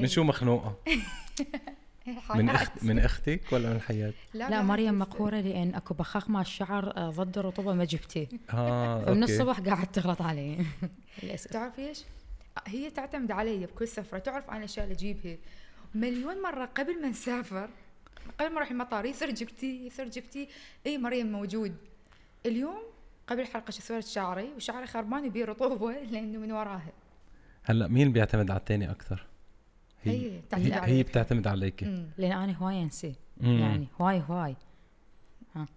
من شو مخنوقة؟ من اخت من أختك ولا من الحياة لا مريم مقهورة لأن أكو بخاخ مع الشعر آه، ضد الرطوبة ما جبتيه. آه فمن. الصبح قاعد تغلط علي للأسف. تعرف إيش؟ هي تعتمد علي بكل سفرة. تعرف أنا الاشياء اللي أجيبها؟ مليون مرة قبل ما نسافر قبل ما أروح المطار يصير جبتي يصير جبتي. إي مريم موجود. اليوم قبل الحلقة شو سويت شعري؟ وشعري خربان يبي رطوبة لأنه من وراها. هلأ مين بيعتمد على الثاني أكثر؟ هي تعتمد هي, هي. بتعتمد عليك. لأن أنا هواي أنسي. مم. يعني هواي هواي.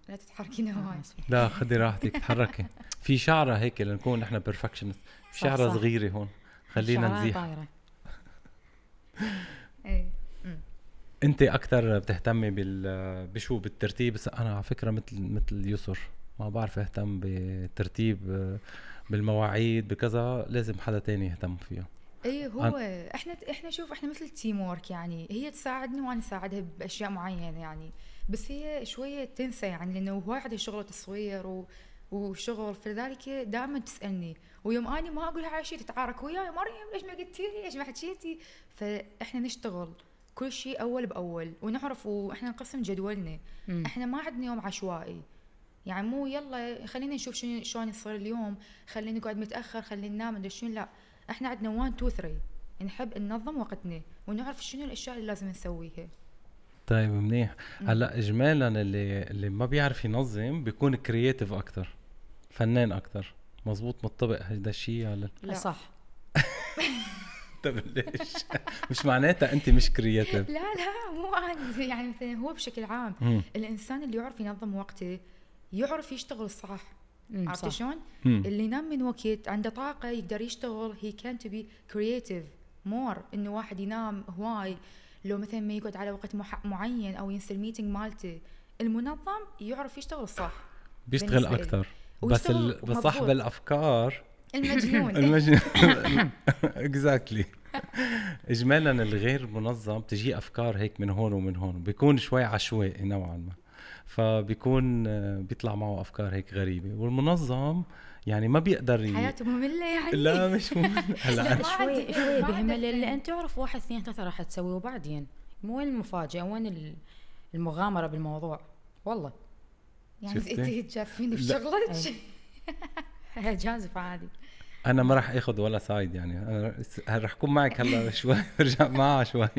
لا تتحركين هواي. لا خدي راحتك تحركي. في شعرة هيك لنكون نحن perfectionist شعرة صح. صغيرة هون. خلينا نزيح. طايرة. اي أنت أكثر بتهتمي بال بشو؟ بالترتيب؟ بس أنا على فكرة مثل مثل يسر. ما بعرف أهتم بالترتيب آه، بالمواعيد بكذا. لازم حدا تاني يهتم فيها. اي هو إحنا إحنا شوف إحنا مثل teamwork يعني. هي تساعدني وأنا أساعدها بأشياء معينة يعني. بس هي شوية تنسى يعني لأنه عندها شغل تصوير و وشغل. فلذلك دائما تسألني. ويوم اني ما اقولها على شيء تتعارك وياي. مريم ليش ما قلتي لي؟ ليش ما حكيتي؟ فإحنا نشتغل كل شيء أول بأول. ونعرف وإحنا نقسم جدولنا. مم. إحنا ما عندنا يوم عشوائي. يعني مو يلا خلينا نشوف شلون يصير اليوم. خلينا نقعد متأخر خلينا ننام شنو. لا. إحنا عندنا 1 2 3 نحب ننظم وقتنا ونعرف شنو الأشياء اللي لازم نسويها. طيب منيح. هلأ اجمالا اللي اللي ما بيعرف ينظم بيكون creative أكثر فنان أكثر مزبوط متطبق هذا الشيء على لا. صح. طب ليش؟ مش معناتها أنت مش creative لا لا مو أنا يعني مثلا هو بشكل عام. الإنسان اللي يعرف ينظم وقته يعرف يشتغل صح. مم، عرفت صح. شلون؟ اللي ينام من وقت عنده طاقة يقدر يشتغل هي can to be creative more إنه واحد ينام هواي لو مثلا ما يقعد على وقت مح- معين أو ينسى ال meeting مالته. المنظم يعرف يشتغل صح. بيشتغل. أكثر. بس ال... بس مضبوط. بالافكار المجنون. المجنون. exactly اجمالا الغير منظم بتجي أفكار هيك من هون ومن هون بيكون شوي عشوائي نوعا ما. فبيكون آه، بيطلع معه أفكار هيك غريبة. والمنظم يعني ما بيقدر ي... حياته مملة يعني. لا مش مهم هلا. شوي شوي ما بهم عندي اللي فهم. أنت تعرف واحد اثنين ثلاثة راح تسوي وبعدين؟ مو وين المفاجأة؟ وين ال- المغامرة بالموضوع؟ والله. يعني؟ انت تجافيني لا. بشغلك؟ جازف عادي. أنا ما راح آخذ ولا سايد يعني. أنا رح أكون معك هلا شوي؟ برجع معها شوي.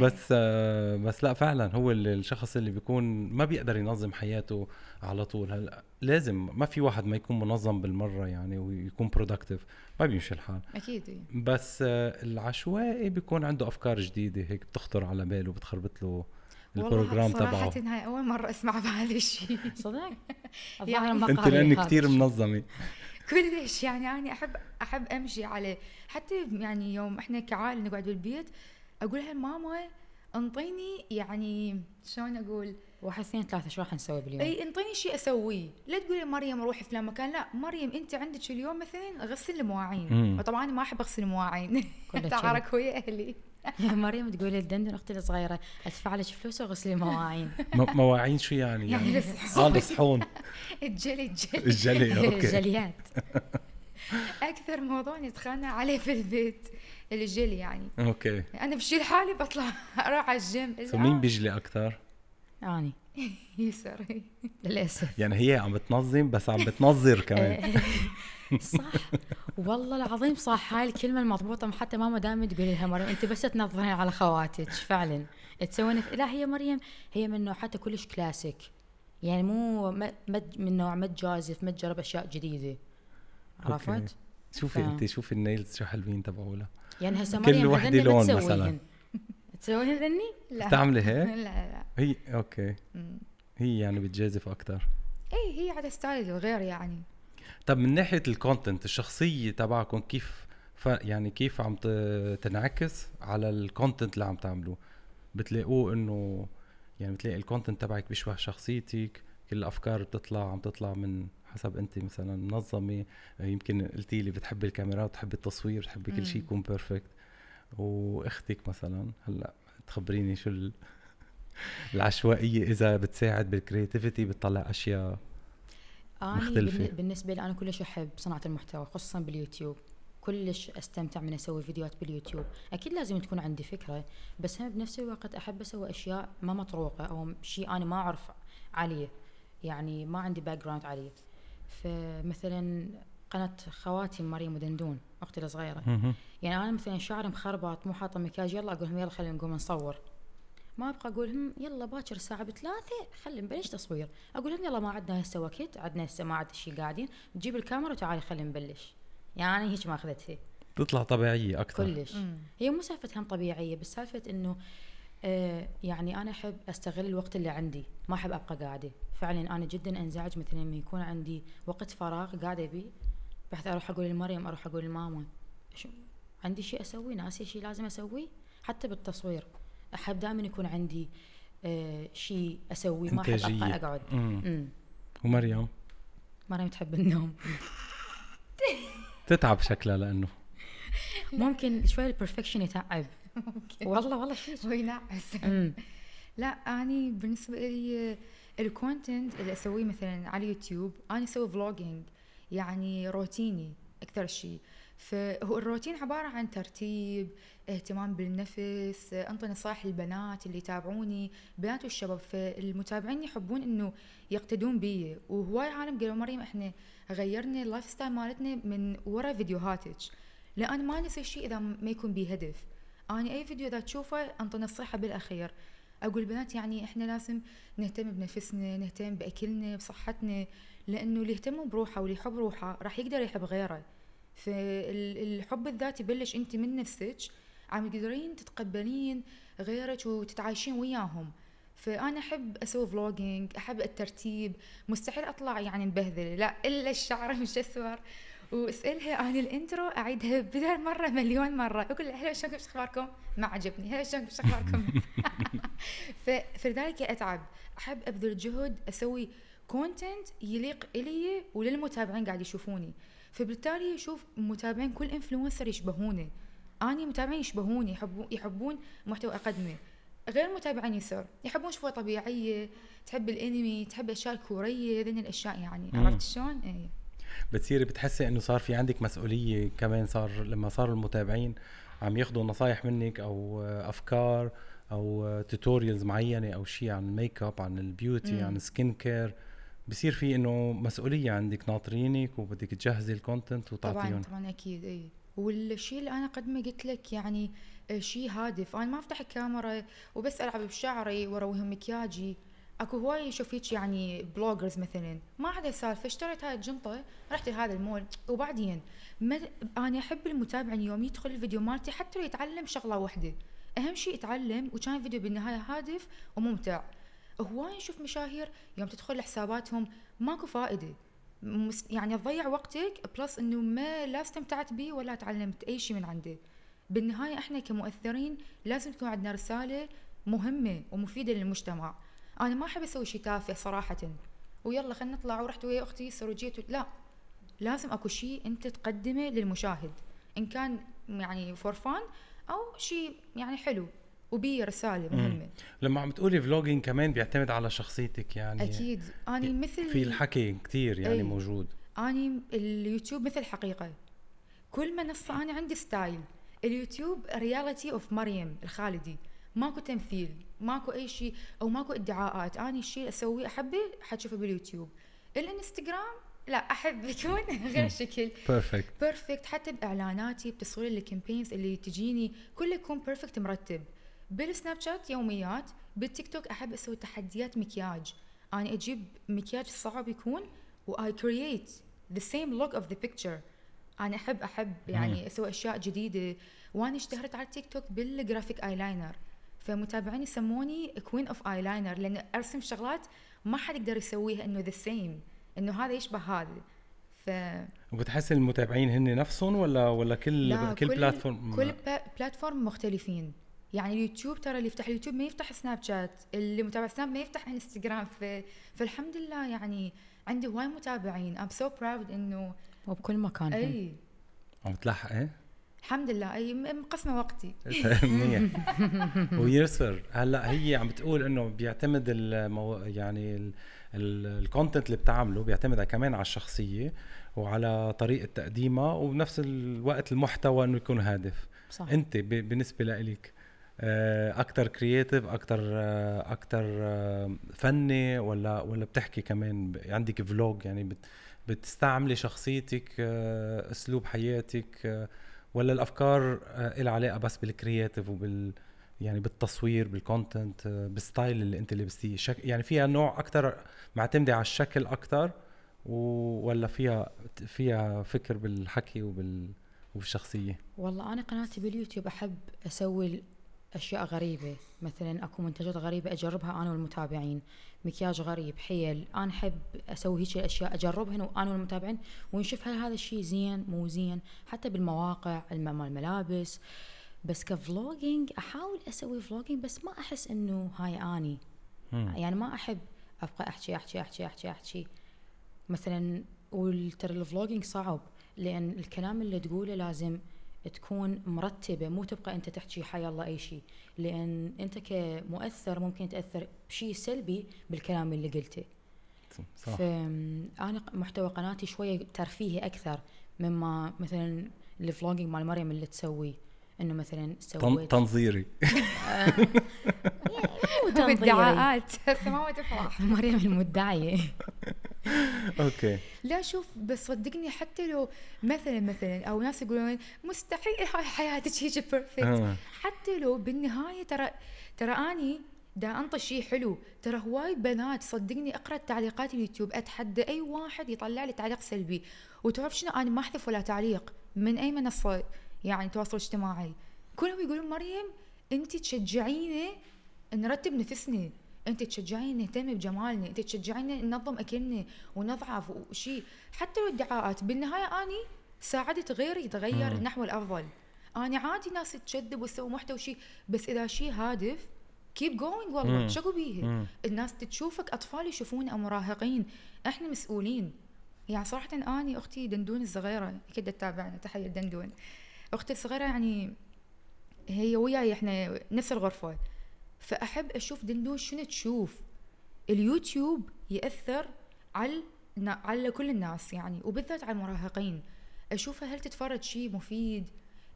بس آه، بس لا فعلا هو ال- الشخص اللي بيكون ما بيقدر ينظم حياته على طول. هلا لازم ما في واحد ما يكون منظم بالمرة يعني ويكون productive ما بيمشي الحال. أكيد إيه. بس آه، العشوائي بيكون عنده أفكار جديدة هيك بتخطر على باله بتخربط له ال program تبعه. صراحة هاي أول مرة أسمع بهذا الشيء. صدق؟ يعني لانك هذا كثير. منظمة. كلش يعني أنا أحب أحب أمشي عليه. حتى يعني يوم إحنا كعائلة نقعد بالبيت أقولها لماما أنطيني يعني شلون أقول؟ واحد اثنين ثلاثة شو راح نسوي باليوم؟ إي أنطيني شيء أسويه. لا تقولي مريم روحي فلان مكان لا مريم أنت عندك اليوم مثلا غسل المواعين. وطبعا أنا ما أحب أغسل المواعين تعارك ويا أهلي. مريم تقول لدندن أختي الصغيرة أدفع لك فلوس واغسلي مواعين. مواعين شو يعني؟ يعني يعني الصحون. آه الصحون الجلي الجلي. الجلي okay. جليات أكثر موضوع نتخانق عليه في البيت. الجلي يعني. okay. أنا بشيل حالي بطلع أروح على ال gym. so مين بيجلي أكثر؟ اني يسر للأسف. يعني هي عم بتنظم بس عم بتنظر كمان. صح. والله العظيم صح. هاي الكلمة المضبوطة حتى ماما دائما تقول لها مريم. أنت بس تنظرين على خواتك فعلا. تسوين. لا هي مريم هي من نوع حتى كلش كلاسيك. يعني مو من نوع ما تجازف ما تجرب أشياء جديدة. عرفت؟ شوفي ف- انت شوفي ال nails شو حلوين تبعولها. يعني هسه كل هذني لون. مثلاً. تسويهن ذني؟ لا بتعملي لا هيك لا هي okay مم. هي يعني بتجازف أكثر اي هي على style وغير يعني طب من ناحية ال content الشخصية تبعكم كيف ف يعني كيف عم تنعكس على ال content اللي عم تعملوه بتلاقوه إنه يعني بتلاقي ال content تبعك بيشبه شخصيتك كل الأفكار بتطلع عم تطلع من حسب انت مثلا منظمة يمكن قلتي لي بتحبي الكاميرات بتحبي التصوير بتحبي كل شيء. يكون perfect وأختك مثلا هلأ تخبريني شو ال- العشوائية إذا بتساعد بال creativity بتطلع أشياء أنا مختلفة. بالن- بالنسبة لي أنا كلش أحب صناعة المحتوى خصوصا باليوتيوب. كلش أستمتع من أسوي فيديوهات باليوتيوب. أكيد لازم تكون عندي فكرة بس هم بنفس الوقت أحب أسوي أشياء ما مطروقة أو شيء أنا ما أعرف عليه. يعني ما عندي background عليه. فمثلا قناة خواتي مريم ودندون أختي الصغيرة. يعني أنا مثلا شعري مخربط مو حاطة مكياج يلا أقول لهم يلا خلينا نقوم نصور. ما ابقى أقول هم يلا باكر الساعة بثلاثة خلي نبلش تصوير. أقول لهم يلا ما عندنا هسه وقت عندنا هسه ما عندنا شيء قاعدين. تجيب الكاميرا وتعالي خلينا نبلش. يعني هيك ما أخذتها. تطلع طبيعية أكثر. كلش. هي مو سالفه هم طبيعية بس سالفة إنه يعني أنا أحب أستغل الوقت اللي عندي ما أحب أبقى قاعدة. فعلا أنا جدا أنزعج مثلا لما يكون عندي وقت فراغ قاعدة بيه بحيث أروح أقول لمريم أروح أقول لماما. شو عندي شيء أسويه؟ ناسي شيء لازم أسويه؟ حتى بالتصوير. أحب دائما يكون عندي آه شيء أسويه ما أحب. أبقى اقعد مم. امم ومريم؟ مريم تحب النوم. تتعب شكلها لأنه. ممكن شوي ال perfection يتعب. والله والله شيء هو ينعس امم لا أني بالنسبة لي ال content اللي أسويه مثلا على اليوتيوب أنا أسوي vlogging يعني روتيني أكثر شيء فهو الروتين عبارة عن ترتيب اهتمام بالنفس انطي نصائح للبنات اللي يتابعوني بنات والشباب. فالمتابعين يحبون إنه يقتدون بي. وهواي عالم قالوا مريم إحنا غيرنا ال lifestyle مالتنا من ورا فيديوهاتك. لأن ما نسوي شيء إذا ما يكون بيه هدف. أنا أي فيديو إذا تشوفه انطي نصيحه بالأخير. أقول البنات يعني إحنا لازم نهتم بنفسنا نهتم بأكلنا بصحتنا لأنه اللي يهتم بروحه واللي يحب روحه راح يقدر يحب غيره. فالحب الذاتي يبلش أنت من نفسك عم تقدرين تتقبلين غيرك وتتعايشين وياهم. فأنا أحب أسوي vlogging أحب الترتيب مستحيل أطلع يعني مبهذلة لا إلا الشعر مش اسور واسألها عن ال intro أعيدها بدل مرة مليون مرة. أقول لها هلا شلونكم؟ شو أخباركم؟ ما عجبني. هلا شلونكم؟ شو أخباركم؟ فلذلك أتعب. أحب أبذل جهد أسوي content يليق إلي وللمتابعين قاعد يشوفوني. فبالتالي أشوف متابعين كل influencer يشبهوني. أني متابعين يشبهوني يحبون يحبون محتوى أقدمه. غير متابعين يسر يحبون شوي طبيعية تحب الأنمي تحب الاشياء الكورية ذن الأشياء يعني. عرفت شلون؟ اي بتصيري بتحسي إنه صار في عندك مسؤولية كمان صار لما صاروا المتابعين عم ياخذوا نصايح منك أو أفكار أو tutorials معينة أو شيء عن ال make up عن ال beauty مم. عن ال skin care بصير في إنه مسؤولية عندك ناطرينك وبدك تجهزي ال content طبعا وتعطيهم. طبعا أكيد إي. والشيء اللي أنا اقدمه قلت لك يعني آه، شيء هادف. أنا ما أفتح الكاميرا وبس العب بشعري وأرويهم مكياجي أكو هواي شوف هيك يعني bloggers مثلا ما عندها سالفه اشتريت هاي الجنطه رحت لهذا المول وبعدين ما أنا أحب المتابع يوم يدخل الفيديو مالتي حتى لو يتعلم شغلة واحدة. أهم شيء يتعلم وكان الفيديو بالنهاية هادف وممتع. هواي نشوف مشاهير يوم تدخل لحساباتهم ماكو فائدة. يعني تضيع وقتك plus إنه ما لا استمتعت به ولا تعلمت أي شيء من عنده. بالنهاية إحنا كمؤثرين لازم تكون عندنا رسالة مهمة ومفيدة للمجتمع. أنا ما أحب أسوي شيء تافه صراحة. ويلا خلينا نطلع ورحت ويا أختي صار وجيت و- لا لازم أكو شيء أنت تقدمه للمشاهد. إن كان يعني for fun أو شيء يعني حلو وبيه رساله. مهمه لما عم تقولي vlogging كمان بيعتمد على شخصيتك يعني. أكيد. اني مثل في الحكي كتير يعني أي. موجود. اني اليوتيوب مثل حقيقة. كل منصة أنا عندي style اليوتيوب reality of مريم الخالدي. ماكو تمثيل. ماكو أي شيء أو ماكو إدعاءات. اني الشيء اللي أسويه أحبه حتشوفه باليوتيوب. الإنستغرام لا أحب يكون غير شكل. perfect perfect حتى بإعلاناتي بتصوير ال campaigns اللي تجيني كله يكون perfect مرتب. بالسناب شات يوميات بالتيك توك أحب أسوي تحديات مكياج. أنا أجيب مكياج صعب يكون و I create the same look of the picture أنا أحب أحب يعني أسوي أشياء جديدة. وأنا اشتهرت على التيك توك بال graphic eyeliner فمتابعين يسموني queen of eyeliner لأن أرسم شغلات ما حد يقدر يسويها إنه the same إنه هذا يشبه هذا. ف وبتحسي المتابعين هن نفسهم ولا ولا كل لا كل platform كل platform مختلفين. يعني اليوتيوب ترى اللي يفتح اليوتيوب ما يفتح سناب شات اللي متابع سناب ما يفتح انستغرام ف... فالحمد لله يعني عندي هواي متابعين. I'm so proud إنه وبكل مكان. إي. عم تلحقي الحمد لله أي مقسمة وقتي. منيح. ويسر هلأ هي عم بتقول إنه بيعتمد المو... يعني ال content اللي بتعمله بيعتمد كمان على الشخصية وعلى طريقة تقديمها وبنفس الوقت المحتوى إنه يكون هادف. صح. أنت ب... بالنسبة لإلك أكثر creative أكثر أكثر فني ولا ولا بتحكي كمان عندك vlog يعني بت... بتستعملي شخصيتك آه، أسلوب حياتك آه، ولا الأفكار آه، لها علاقة بس بال creative وبال يعني بالتصوير بال content آه، بال style اللي أنت لبستيه شك... يعني فيها نوع أكثر معتمدة على الشكل أكثر و... ولا فيها فيها فكر بالحكي وبال وبالشخصية؟ والله أنا قناتي باليوتيوب أحب أسوي أشياء غريبة. مثلا أكو منتجات غريبة أجربها أنا والمتابعين. مكياج غريب حيل. أنا أحب أسوي هيك الاشياء اجربها أنا والمتابعين ونشوف هل هذا الشيء زين مو زين. حتى بالمواقع الم- مال الملابس. بس ك vlogging أحاول أسوي vlogging بس ما أحس إنه هاي أني. مم. يعني ما أحب أبقى أحكي أحكي أحكي أحكي أحكي. مثلا وترى ال vlogging صعب لأن الكلام اللي تقوله لازم تكون مرتبة مو تبقى أنت تحكي حي الله أي شيء. لأن أنت كمؤثر ممكن تأثر بشيء سلبي بالكلام اللي قلته. صح. فانا محتوى قناتي شوية ترفيهي أكثر مما مثلا ال vlogging مال مريم اللي تسوي. إنه مثلا. سويت. تنظيري. مو تنظيري. بالادعاءات هسه ما تفرح مريم المدعية. okay. لا شوف بس صدقني حتى لو مثلا مثلا أو ناس يقولون مستحيل هاي حياتك هيك perfect آه. حتى لو بالنهاية ترى ترى أني دا أنطي شيء حلو. ترى هواي بنات صدقني أقرأ تعليقات اليوتيوب. أتحدى أي واحد يطلع لي تعليق سلبي. وتعرف شنو؟ أنا ما أحذف ولا تعليق. من أي منصة؟ يعني تواصل اجتماعي. كلهم يقولون مريم انت تشجعيني نرتب نفسنا انت تشجعيني نهتم بجمالنا انت تشجعيني ننظم اكلنا ونضعف وشيء حتى لو الادعاءات بالنهاية أني ساعدت غيري يتغير مم. نحو الأفضل. أنا عادي ناس تكذب وتسوي محتوى شيء بس إذا شيء هادف keep going والله. شقوا بيه. الناس تشوفك أطفال يشوفون أو مراهقين إحنا مسؤولين. يعني صراحة أني أختي دندون الصغيرة أكيد تتابعنا تحية دندون. أختي الصغيرة يعني هي وياي إحنا نفس الغرفة. فأحب أشوف دندون شنو تشوف. اليوتيوب يأثر على على كل الناس يعني وبالذات على المراهقين. اشوفها هل تتفرج شيء مفيد؟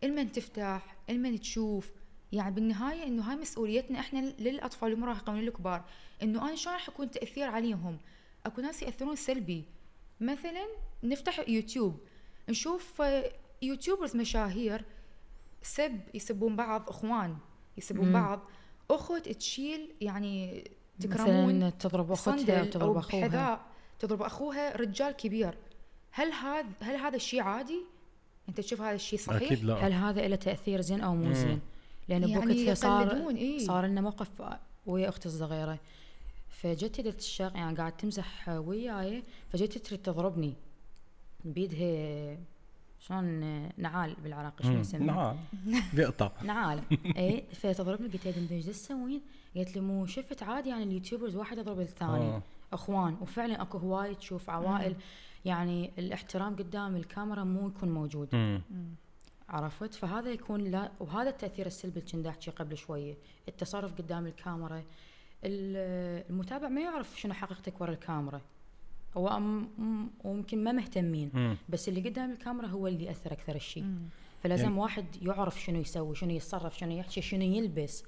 المن تفتح المن تشوف. يعني بالنهاية إنه هاي مسؤوليتنا إحنا للأطفال والمراهقين وللكبار إنه أنا شلون راح يكون تأثير عليهم؟ أكو ناس يأثرون سلبي. مثلا نفتح يوتيوب نشوف YouTubers مشاهير سب يسبون بعض إخوان يسبون مم. بعض أخت تشيل يعني تكرمون مثلا تضرب أختها أو أخوها بحذاء تضرب أخوها رجال كبير هل هذا هل هذا الشيء عادي؟ أنت تشوف هذا الشيء صحيح؟ أكيد لا هل هذا له تأثير زين أو مو. زين؟ لأن يعني بوقتها صار إيه؟ صار لنا موقف ويا أختي الصغيرة فجت الشغلة يعني قاعد تمزح وياي فجت تريد تضربني بيدها شلون نعال بالعراقي شنو مم. يسمى؟ نعم بيقطع نعال. اي فتضربني قلت لها دندن إيش تسوين؟ قالت لي مو شفت عادي يعني اليوتيوبرز واحد يضرب الثاني. آه. أخوان. وفعلا أكو هواي تشوف عوائل. يعني الاحترام قدام الكاميرا مو يكون موجود. مم. عرفت؟ فهذا يكون لا وهذا التأثير السلبي اللي كنت أحكي قبل شوية التصرف قدام الكاميرا. ال- المتابع ما يعرف شنو حقيقتك ورا الكاميرا. هو ويمكن ما مهتمين مم. بس اللي قدام الكاميرا هو اللي يأثر أكثر الشيء مم. فلازم يعني- واحد يعرف شنو يسوي شنو يتصرف شنو يحكي شنو يلبس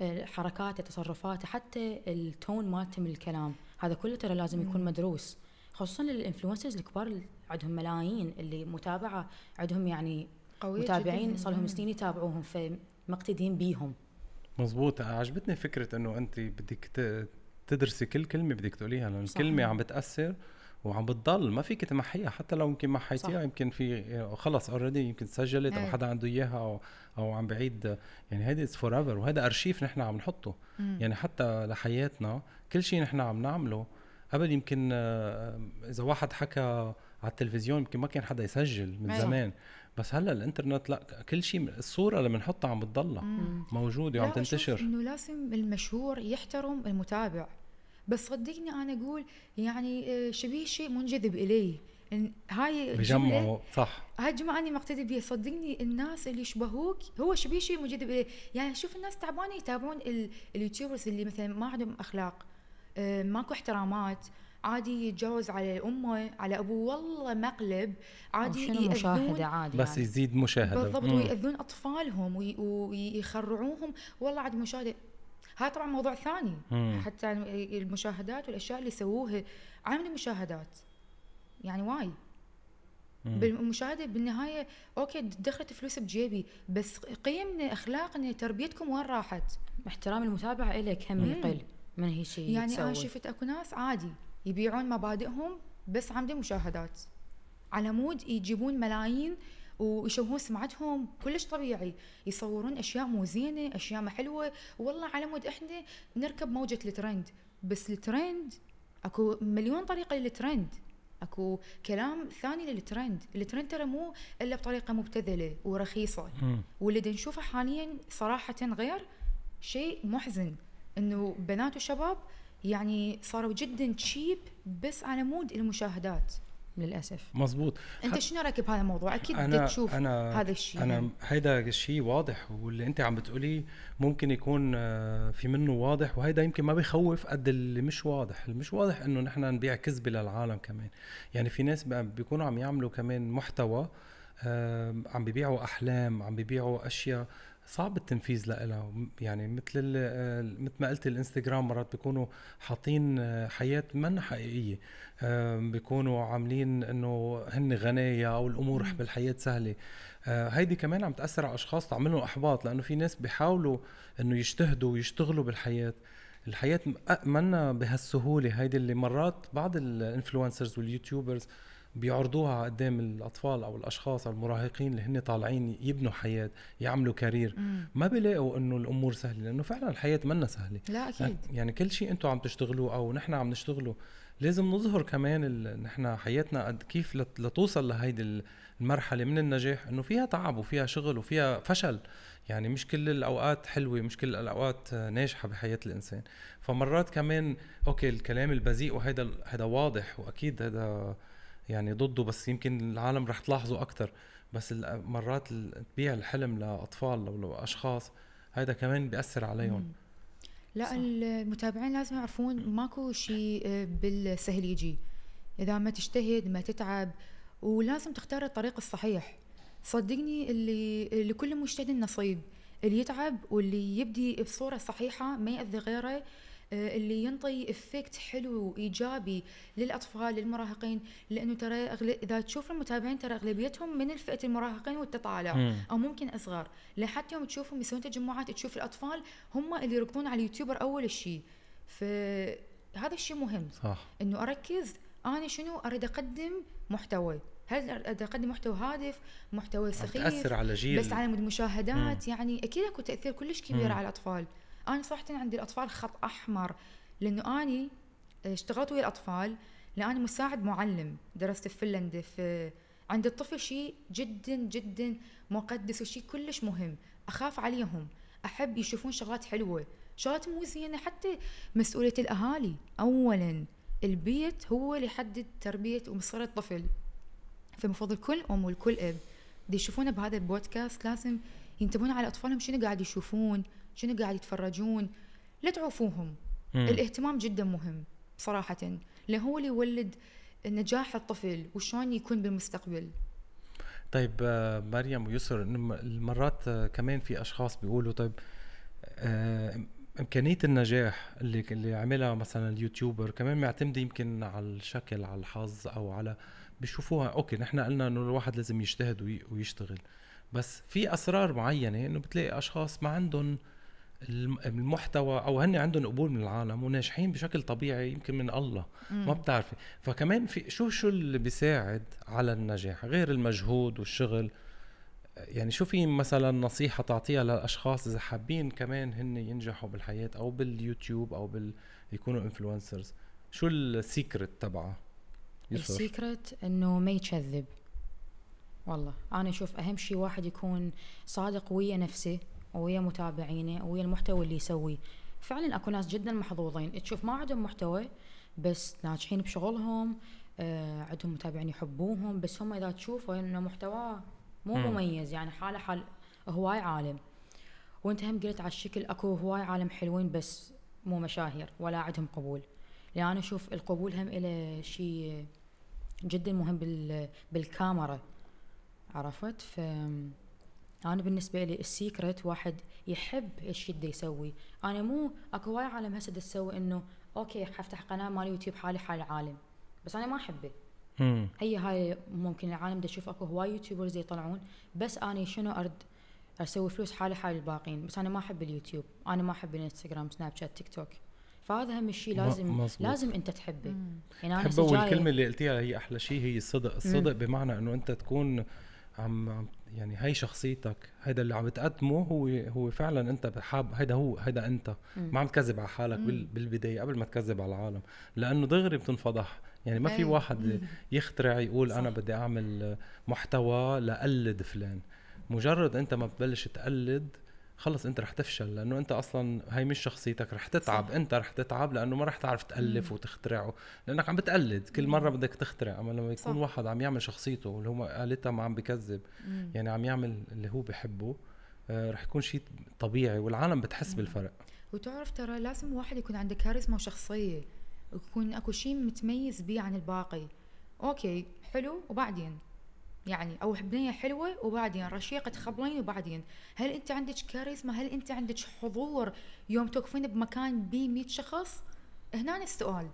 آه، حركاته تصرفاته حتى التون مالته من الكلام هذا كله ترى لازم يكون مدروس خصوصا الانفلونسرز الكبار اللي عندهم ملايين اللي متابعة عندهم يعني قوية متابعين. صار لهم. سنين يتابعوهم فمقتدين بيهم مزبوط عجبتني فكرة إنه أنت بدك تدرسي كل كلمة بدك تقوليها لأن صح. الكلمة عم بتأثر وعم بتضل ما فيك تمحيها حتى لو يمكن. محيتيها يمكن في خلص already يمكن سجلت أو إيه. حدا عنده إياها أو أو عم بعيد يعني هيدي it's forever وهذا ارشيف نحن عم نحطه مم. يعني حتى لحياتنا كل شيء نحن عم نعمله قبل يمكن إذا واحد حكى على التلفزيون يمكن ما كان حدا يسجل من أيوة. زمان بس هلأ الإنترنت لا كل شيء الصورة اللي بنحطها عم بتضلها. موجودة وعم تنتشر إنه لازم المشهور يحترم المتابع بس صدقني أنا أقول يعني آه، شبيه شيء منجذب إليه. إن هاي بجمعوا صح. هاي الجملة أنا مقتدي بيها. صدقني الناس اللي يشبهوك هو شبيه شيء موجود بيه. يعني شوف الناس تعبانة يتابعون ال- اليوتيوبرز اللي مثلا ما عندهم أخلاق آه، ماكو احترامات عادي يتجاوز على امه على أبوه. والله مقلب. عادي شنو مشاهده عادي بس يعني. يزيد مشاهدة. بالضبط مم. ويأذون أطفالهم وي- ويخرعوهم. والله عاد مشاهدة. هاي طبعا موضوع ثاني مم. حتى المشاهدات والأشياء اللي يسووها عامل المشاهدات يعني واي. بالمشاهده بالنهاية okay دخلت فلوس بجيبي بس قيمنا أخلاقنا تربيتكم وين راحت؟ احترام المتابع إلك هم. يقل من هي شيء يعني أنا. شفت أكو ناس عادي يبيعون مبادئهم بس عاملين مشاهدات على مود يجيبون ملايين ويشوهون سمعتهم كلش طبيعي. يصورون أشياء مو زينة أشياء ما حلوة. والله على مود إحنا نركب موجة الترند. بس الترند أكو مليون طريقة للترند. أكو كلام ثاني لل trend. ال trend ترى مو إلا بطريقة مبتذلة ورخيصة. واللي نشوفه حاليا صراحة غير شيء محزن. إنه بنات وشباب يعني صاروا جدا تشيب بس على مود المشاهدات. للأسف. مزبوط أنت شنو رأيك بهذا الموضوع؟ أكيد أنا- بدك تشوف أنا- هذا الشيء أنا يعني. هيدا الشيء واضح واللي أنت عم بتقوليه ممكن يكون آه، في منه واضح وهيدا يمكن ما بيخوف قد اللي مش واضح. اللي مش واضح إنه نحن نبيع كذبة للعالم كمان. يعني في ناس بيكونوا عم يعملوا كمان محتوى عم بيبيعوا أحلام عم بيبيعوا أشياء صعب التنفيذ لها يعني مثل آه، مثل ما قلت الانستغرام مرات بيكونوا حاطين آه، حياة منا حقيقية. آم، بيكونوا عاملين إنه هن غنايا أو الأمور. بالحياة سهلة. آه، هيدي كمان عم تأثر على أشخاص تعمل لهم إحباط لأنه في ناس بيحاولوا إنه يجتهدوا ويشتغلوا بالحياة. أ- منا بهالسهولة. هيدي اللي مرات بعض ال influencers وال YouTubers بيعرضوها قدام الأطفال أو الأشخاص أو المراهقين اللي هن طالعين يبنوا حياة يعملوا كارير. مم. ما بيلاقوا إنه الأمور سهلة لأنه فعلا الحياة منا سهلة. لا أكيد. يعني كل شيء أنتم عم تشتغلوه أو نحن عم نشتغله لازم نظهر كمان نحن حياتنا قد كيف لت- لتوصل لهيدي المرحلة من النجاح. إنه فيها تعب وفيها شغل وفيها فشل. يعني مش كل الأوقات حلوة مش كل الأوقات ناجحة بحياة الإنسان. فمرات كمان أوكي الكلام البذيء وهيدا هذا واضح وأكيد هذا يعني ضده بس يمكن العالم رح تلاحظه أكثر بس مرات تبيع الحلم لأطفال أو لأشخاص هذا كمان بيأثر عليهم. لا صح. المتابعين لازم يعرفون ماكو شيء آه، بالسهل يجي. إذا ما تجتهد ما تتعب ولازم تختار الطريق الصحيح. صدقني اللي لكل مجتهد نصيب. اللي يتعب واللي يبدي بصورة صحيحة ما يأذي غيره اللي ينطي effect حلو ايجابي للأطفال للمراهقين. لأنه ترى أغل... إذا تشوف المتابعين ترى أغلبيتهم من الفئة المراهقين والتطالع مم. أو ممكن أصغر. لحتى يوم تشوفهم يسوون تجمعات تشوف الأطفال هم اللي يركضون على ال YouTuber أول شيء فهذا الشيء مهم. صح. إنه أركز أنا شنو أريد أقدم محتوى. هل أريد أقدم محتوى هادف محتوى سخيف تأثر على جيل. بس على مشاهدات؟ يعني أكيد أكو تأثير كلش كبير مم. على الأطفال. أنا صراحة عندي الأطفال خط أحمر لأنه أني اشتغلت ويا الأطفال لأني مساعد معلم درست في فنلندا في عند الطفل شيء جدا جدا مقدس وشيء كلش مهم. أخاف عليهم. أحب يشوفون شغلات حلوة. شغلات مو زينة حتى مسؤولية الأهالي. اولا البيت هو اللي يحدد تربية ومصير الطفل. فمفروض الكل أم والكل أب. دي يشوفونا بهذا البودكاست لازم ينتبهون على أطفالهم شنو قاعد يشوفون. شنو قاعد يتفرجون؟ لا تعوفوهم مم. الاهتمام جدا مهم صراحة. لأنه هو اللي يولد نجاح الطفل وشلون يكون بالمستقبل. طيب آه، مريم ويسر إنه م- المرات آه، كمان في أشخاص بيقولوا طيب آه، إمكانية النجاح اللي اللي عملها مثلا اليوتيوبر كمان معتمدة يمكن على الشكل على الحظ أو على بيشوفوها okay نحن قلنا إنه الواحد لازم يجتهد وي- ويشتغل. بس في أسرار معينة إنه بتلاقي أشخاص ما عندهم المحتوى أو هن عندهم قبول من العالم وناجحين بشكل طبيعي يمكن من الله ما بتعرفي. فكمان في شو شو اللي بيساعد على النجاح؟ غير المجهود والشغل؟ يعني شو في مثلا نصيحة تعطيها للأشخاص إذا حابين كمان هن ينجحوا بالحياة أو باليوتيوب أو بال يكونوا influencers شو ال secret تبعها ال secret إنه ما يكذب. والله أنا أشوف أهم شيء واحد يكون صادق ويا نفسه. ويا متابعينه ويا المحتوى اللي يسويه. فعلا أكو ناس جدا محظوظين. تشوف ما عندهم محتوى بس ناجحين بشغلهم آه عندهم متابعين يحبوهم بس هم إذا تشوفوا إنه محتواه مو مم. مميز يعني حاله حال هواي عالم. وأنت هم قلت على الشكل أكو هواي عالم حلوين بس مو مشاهير ولا عندهم قبول. لأن أنا أشوف القبول هم له شيء جدا مهم بال بالكاميرا. عرفت؟ ف أنا بالنسبة لي ال secret واحد يحب إيش يده يسوي. أنا مو أكو هواي عالم هسه دا تسوي إنه okay حفتح قناة مال يوتيوب حالي حال العالم بس أنا ما أحبه. مم. هي هاي ممكن العالم دا أشوف أكو هواي YouTubers يطلعون بس أنا شنو أرد أسوي فلوس حالي حال الباقين بس أنا ما أحب اليوتيوب أنا ما أحب الإنستغرام سناب شات تيك توك. فهذا هم الشيء لازم مزبوط. لازم أنت تحبه. مم. يعني أنا جاية- والكلمة اللي قلتيها هي أحلى شيء هي الصدق. الصدق بمعنى إنه أنت تكون عم عم- يعني هي شخصيتك هيدا اللي عم بتقدمه هو هو فعلا أنت بحاب هيدا هو هيدا أنت مم. ما عم تكذب على حالك بال- بالبداية قبل ما تكذب على العالم لأنه دغري بتنفضح يعني ما في أي. واحد يخترع يقول أنا صح. بدي أعمل محتوى لقلد فلان مجرد أنت ما بتبلش تقلد خلص انت رح تفشل لأنه انت أصلا هاي مش شخصيتك رح تتعب صح. انت رح تتعب لأنه ما رح تعرف تألف مم. وتخترعه لأنك عم بتقلد كل مرة بدك تخترع أما لما يكون صح. واحد عم يعمل شخصيته اللي هو قالتها ما عم بكذب مم. يعني عم يعمل اللي هو بحبه آه رح يكون شيء طبيعي والعالم بتحس بالفرق وتعرف ترى لازم واحد يكون عنده كاريزما وشخصية ويكون أكو شيء متميز بيه عن الباقي okay حلو وبعدين يعني أو بنية حلوة وبعدين رشيقة خبلين وبعدين. هل أنت عندك كاريزما؟ هل أنت عندك حضور يوم توقفين بمكان بيه 100 شخص؟ هنا السؤال.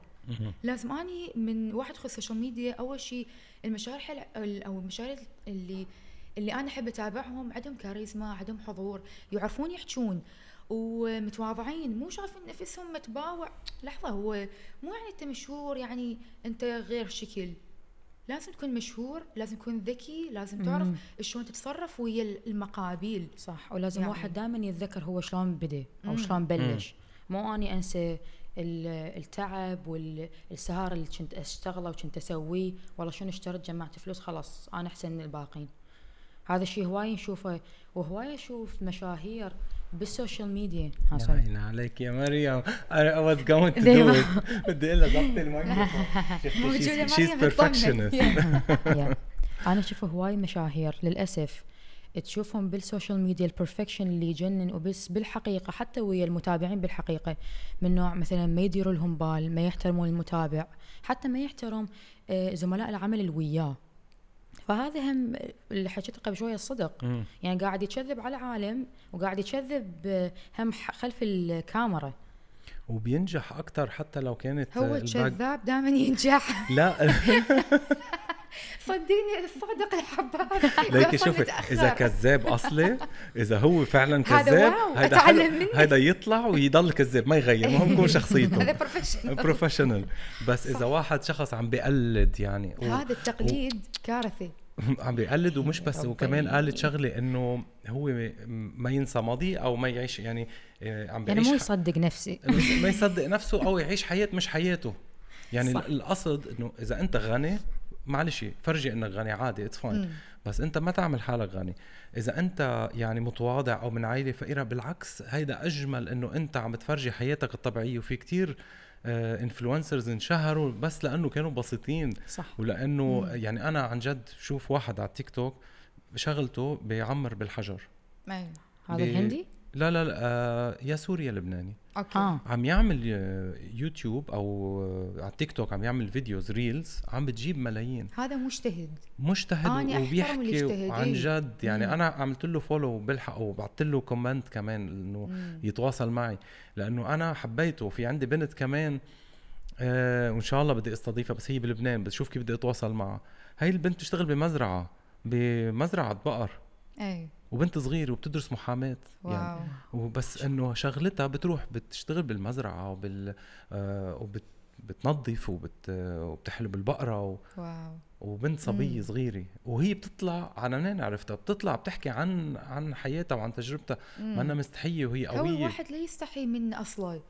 لازم أني من واحد يدخل ال social media أول شيء المشاهير حل أو المشاهير اللي اللي أنا أحب أتابعهم عندهم كاريزما عندهم حضور يعرفون يحجون ومتواضعين مو شايفين نفسهم متباوع. لحظة هو مو يعني أنت مشهور يعني أنت غير شكل. لازم تكون مشهور لازم تكون ذكي لازم تعرف. شلون تتصرف ويا المقابيل صح ولازم يعني. واحد دائما يتذكر هو شلون بدأ أو. شلون بلش مو أني أنسى ال- التعب والسهر اللي كنت أشتغله وكنت أسويه والله شنو اشتريت جمعت فلوس خلاص أنا أحسن من الباقين هذا الشيء هواي نشوفه وهواي أشوف مشاهير بالسوشيال ميديا. يا سوري. عيني عليك يا مريم. Was going to do دايماً. it. بدي أقول لها ضبطي الميكروفون. تطمن. perfectionist. يا. أنا أشوف هواي مشاهير للأسف. تشوفهم بال social media ال perfection اللي يجنن وبس بالحقيقة حتى ويا المتابعين بالحقيقة. من نوع مثلا ما يديروا لهم بال ما يحترمون المتابع حتى ما يحترم آه، زملاء العمل اللي وياه. فهذا هم اللي حكيته قبل شوية الصدق. مم. يعني قاعد يكذب على عالم وقاعد يكذب آه، هم خلف الكاميرا. وبينجح أكثر حتى لو كانت هو الباك- كذاب دائما ينجح. لا. صدقني الصادق الحباب ليكي شوفي. إذا كذاب أصلي إذا هو فعلا هذا كذاب أتعلم حلو. منك. هيدا يطلع ويضل كذاب ما يغير المهم يكون هذا شخصيته professional professional بس إذا. واحد شخص عم بيقلد يعني و- هذا التقليد كارثه عم بيقلد ومش بس. وكمان قالت شغلة إنه هو ما ينسى ماضيه أو ما يعيش يعني آه، عم يعني بيعيش مو ح- يصدق نفسي ما يصدق نفسه أو يعيش حياة مش حياته يعني صح. صح. القصد إنه إذا أنت غني معلش فرجي إنك غني عادي it's fine. بس أنت ما تعمل حالك غني. إذا أنت يعني متواضع أو من عائلة فقيرة بالعكس هيدا أجمل إنه أنت عم تفرجي حياتك الطبيعية. وفي كتير influencers انشهروا بس لأنه كانوا بسيطين. صح. ولأنه مم. يعني أنا عن جد شوف واحد على التيك توك شغلته بيعمر بالحجر. أيوه. هذا الهندي؟ لا لا, لا آه يا سوريا لبناني. أوكي. آه. عم يعمل آه، يوتيوب أو آه، على التيك توك عم يعمل videos reels عم بتجيب ملايين. هذا مجتهد. مجتهد أحترم اللي وبيحكي عن. جد. يعني مم. أنا عملت له follow وبلحق وبعثت له comment كمان إنه. يتواصل معي. لأنه أنا حبيته. في عندي بنت كمان آه وإن شاء الله بدي أستضيفها بس هي بلبنان. بدي أشوف كيف بدي أتواصل معها. هاي البنت بتشتغل بمزرعة بمزرعة بقر. اي وبنت صغيرة وبتدرس محاماة يعني. وبس إنه شغلتها بتروح بتشتغل بالمزرعة وبال آه وبت بتنظف وبت وبتحلب البقرة و... واو. وبنت صبية مم. صغيرة. وهي بتطلع أنا منين عرفتها؟ بتطلع بتحكي عن عن حياتها وعن تجربتها. ما أنا مستحية وهي قوية. الواحد لا يستحي من أصله.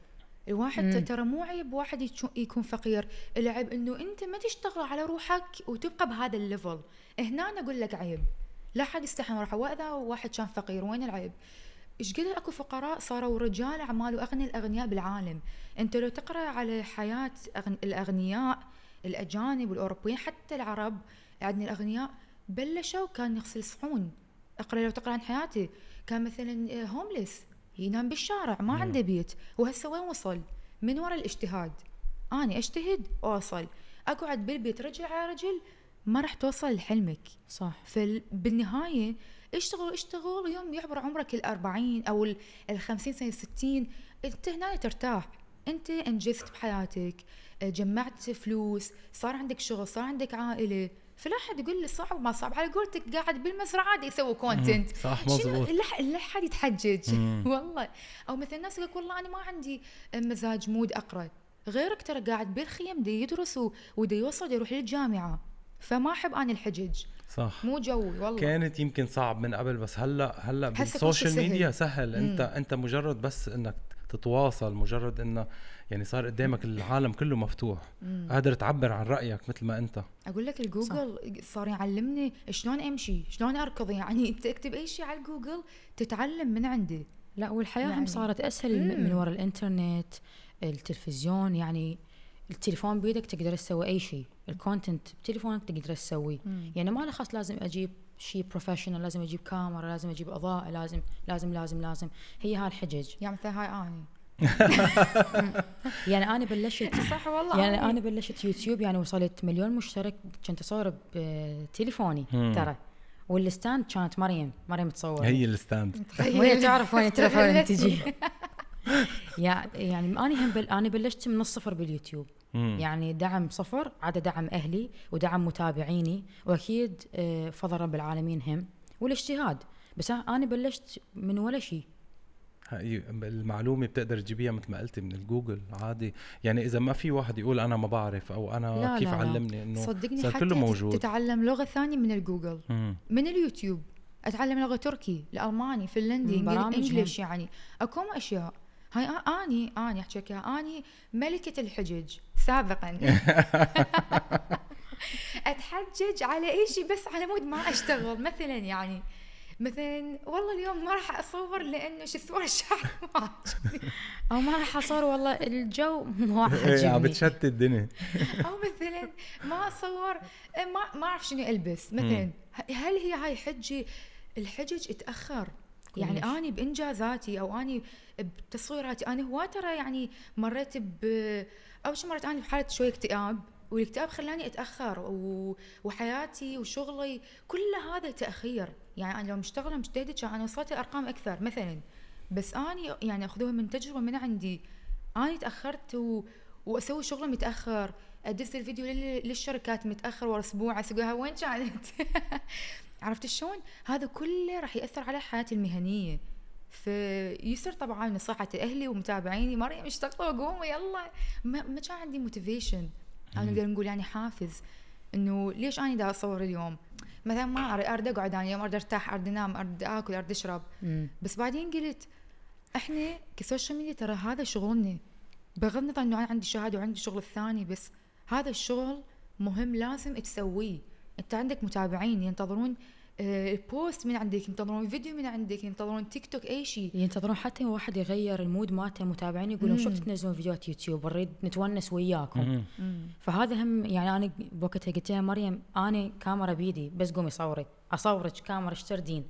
الواحد. ترى مو عيب واحد يكون فقير. العيب إنه أنت ما تشتغل على روحك وتبقى بهذا الليفل. هنا أنا أقول لك عيب. لا حد روحه واذا واحد كان فقير. وين العيب؟ إيش قد أكو فقراء صاروا رجال أعمال واغنى الأغنياء بالعالم. أنت لو تقرأ على حياة أغن... الأغنياء الأجانب والاوروبيين حتى العرب عندنا الأغنياء بلشوا كان يغسل صحون. أقرأ لو تقرأ عن حياته كان مثلا هومليس ينام بالشارع ما مم. عنده بيت. وهسه وين وصل؟ من وراء الاجتهاد. أني أجتهد وأوصل. أقعد بالبيت رجل على رجل ما راح توصل لحلمك. صح. فبالنهاية اشتغل اشتغل يوم يعبر عمرك الأربعين أو ال- الخمسين سنة الستين انت هنا ترتاح. انت انجزت بحياتك آه، جمعت فلوس صار عندك شغل صار عندك عائلة. فلا حد يقول لي صعب ما صعب. على قولتك قاعد بالمزرعة عادي يسوي content صح شنو؟ مزبوط لا حد يتحجج. والله. أو مثل الناس يقول والله أنا ما عندي مزاج mood أقرأ. غيرك ترى قاعد بالخيم دي يدرس و- ودا يوصل يروح للجامعة. فما أحب أنا الحجج. صح. مو جوي والله. كانت يمكن صعب من قبل بس هلأ هلأ بال social. media سهل. انت مم. أنت مجرد بس إنك تتواصل مجرد انه يعني صار قدامك العالم كله مفتوح. مم. قادر تعبر عن رأيك مثل ما أنت. أقول لك الجوجل صار يعلمني شلون أمشي شلون أركض. يعني أنت اكتب أي شيء على الجوجل تتعلم من عنده لا والحياة هم يعني. صارت أسهل مم. من وراء الإنترنت التلفزيون. يعني التليفون بيدك تقدر تسوي أي شيء. ال content بتليفونك تقدر تسويه. يعني ما له خاص لازم أجيب شيء professional لازم أجيب كاميرا لازم أجيب إضاءة لازم لازم لازم لازم. هي هاي الحجج. يعني مثلا هاي أني. يعني أنا بلشت صح والله يعني أنا بلشت يوتيوب يعني وصلت مليون مشترك كنت أصور بتليفوني. ترى. وال stand كانت مريم مريم تصور. هي ال stand. وهي تعرف وين التليفون. تجي. يع- يعني أنا هم بل أنا بلشت من الصفر باليوتيوب. مم. يعني دعم صفر عدا دعم أهلي ودعم متابعيني وأكيد آه، فضل رب العالمين هم والاجتهاد. بس أنا بلشت من ولا شيء هاي المعلومة بتقدر تجيبيها مثل ما قلتي من الجوجل عادي. يعني إذا ما في واحد يقول أنا ما بعرف أو أنا لا، كيف لا،. علمني إنه صدقني صار حتى كله موجود. تتعلم لغة ثانية من الجوجل مم. من اليوتيوب. أتعلم لغة تركي الألماني فنلندي English يعني. اكو أشياء. هاي آني آني أحكي آني ملكة الحجج. سابقا. أتحجج على أي شيء بس على مود ما أشتغل. مثلا يعني مثلا والله اليوم ما راح أصور لأنه شو اسمه الشعر ما. أو ما راح أصور والله الجو مو إيه، عم عاجبني بتشتت الدنيا. أو مثلا ما أصور ما ما أعرف شنو ألبس. مثلا هل هي هاي حجه الحجج اتاخر يعني. أني بإنجازاتي أو أني بتصويراتي أنا هواي ترى يعني مريت ب أول شيء مريت أنا بحالة شوية اكتئاب والاكتئاب خلاني أتأخر و... وحياتي وشغلي كل هذا تأخير. يعني أنا لو مشتغلة مجتهده كان أنا وصلت لارقام أكثر مثلا. بس أني يعني أخذوها من تجربة من عندي. أني تأخرت و... وأسوي شغله متأخر. ادز الفيديو لل... للشركات متأخر ورا أسبوع اسويها وين كانت؟ عرفت شلون؟ هذا كله راح يأثر على حياتي المهنية. فيصير طبعا نصيحة أهلي ومتابعيني. مريم اشتغلوا وقوموا يلا. ما, ما كان عندي motivation أنا نقدر نقول يعني حافز إنه ليش أنا دا أصور اليوم؟ مثلا ما اريد أقعد أنا اليوم اريد أرتاح اريد أنام اريد آكل اريد أشرب. مم. بس بعدين قلت إحنا ك social media ترى هذا شغلنا. بغض النظر إنه أنا عندي شهادة وعندي شغل الثاني بس هذا الشغل مهم لازم تسويه. أنت عندك متابعين ينتظرون آه، ال post من عندك ينتظرون فيديو من عندك ينتظرون تيك توك أي شيء. ينتظرون حتى واحد يغير ال mood مالته متابعين يقولون شو. تنزلون فيديوهات يوتيوب؟ نريد نتونس وياكم. مم. فهذا هم يعني أنا بوقتها قلت لها مريم أنا كاميرا بيدي بس قومي صوري أصورك كاميرا اشتردين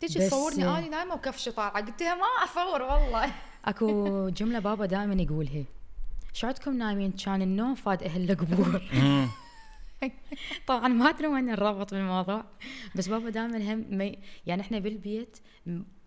تجي بس- تصورني أنا نايمة وكفشي طالعة. قلت لها ما أصور والله. أكو جملة بابا دائما يقولها. شعدكم نايمين؟ كان النوم فاد أهل القبور. طبعا ما أدري وين الربط بالموضوع بس بابا دائما هم مي يعني إحنا بالبيت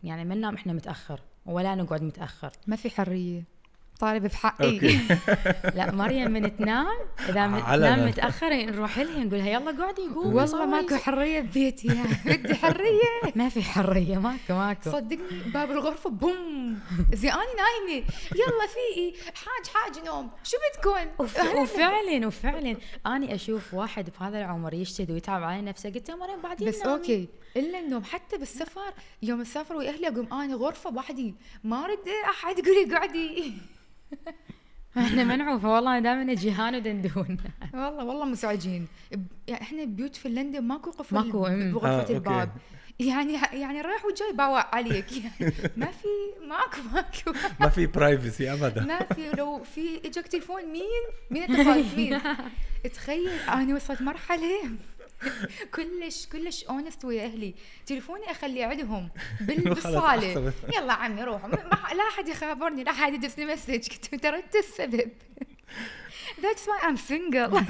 يعني ما ننام إحنا متأخر ولا نقعد متأخر. ما في حرية. طالبة بحقي لا مريم من تنام إذا. تنام متأخر نروح لها نقول لها يلا قعدي قومي. والله. ماكو حرية ببيتي يعني بدي حرية. ما في حرية ماكو ماكو. صدقني باب الغرفة بوم. زي أنا نايمة. يلا فيقي حاج حاج نوم. شو بدكم؟ وف- وفعلا وفعلا. أني أشوف واحد بهذا العمر يجتهد ويتعب على نفسه. قلت له مريم بعدين بس نامي. أوكي. إلا النوم حتى بالسفر يوم اسافر ويا أهلي أقوم أنا غرفة وحدي. ما اريد أحد يقول لي قعدي. إحنا منعوفة والله دائما جيهان ودندون والله والله مزعجين يعني إحنا بيوت فنلندا ماكو قفل ماكو،. بغرفة آه،. الباب. يعني يعني رايح وجاي باوع عليك. يعني ما في ماكو ماكو. ما في privacy ابدا. ما في لو في إجاك تليفون مين؟ مين اتصل مين؟ تخيل أنا وصلت مرحلة كلش كلش honest ويا أهلي. تليفوني اخليه عندهم بالصاله. يلا عمي روح. لا أحد يخابرني لا أحد يدز لي مسج قلت له ترى أنت السبب. That's why I'm single.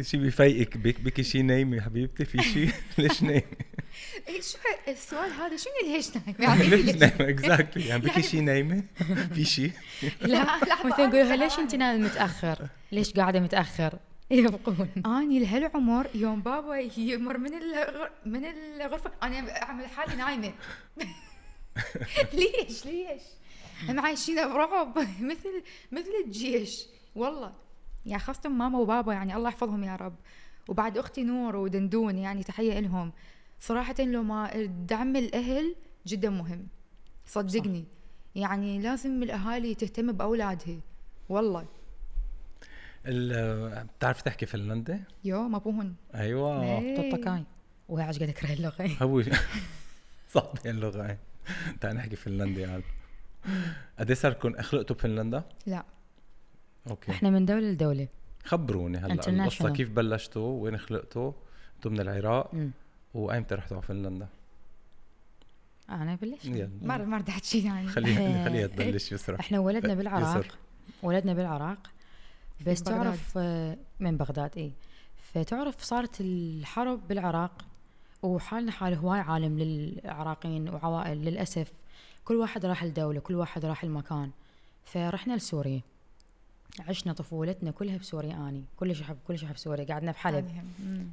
شي بيفيقك بك بك شي نايمه يا حبيبتي؟ في شي؟ ليش نايمه شو السؤال هذا؟ شنو ليش نايم؟ يعني ليش؟ نايمه exactly يعني بك يعني- شي نايمة؟ في شي؟ لا لا، مثلا يقولوا ليش أنت نايمة متأخر؟ ليش قاعدة متأخر؟ يبقون. آني لهالعمر يوم بابا يمر من الغر... من الغرفة أنا أعمل حالي نايمة. ليش؟ ليش؟ هم عايشين برعب. مثل مثل الجيش. والله. يعني خاصة ماما وبابا يعني الله يحفظهم يا رب. وبعد أختي نور ودندون يعني تحية لهم. صراحة لو ما دعم الأهل جدا مهم. صدقني. يعني لازم الأهالي تهتم بأولادها. والله. ال- بتعرف تحكي فنلندي؟ يو ما بوهن أيوه إيه. توتكاي وهي قاعد اكره اللغة. هو صعب اللغة. هاي تعال نحكي فنلندي قال قد إيه صار لكم خلقتوا بفنلندا؟ لا. أوكي. إحنا من دولة لدولة. خبروني هلأ. القصة كيف بلشتوا؟ وين خلقتوا؟ أنتم من العراق. وأيمتى رحتوا على فنلندا؟ أنا بلش يلا. ما ما رد احكي يعني. خليها خليها تبلش يسرا إحنا ولدنا بالعراق. ولدنا بالعراق. بس بغداد. تعرف آه، من بغداد اي فتعرف صارت الحرب بالعراق وحالنا حال هواي عالم للعراقيين وعوائل للأسف. كل واحد راح لدولة كل واحد راح المكان فرحنا لسوريا. عشنا طفولتنا كلها بسوريا أني. كلش أحب كلش أحب سوريا. قعدنا بحلب.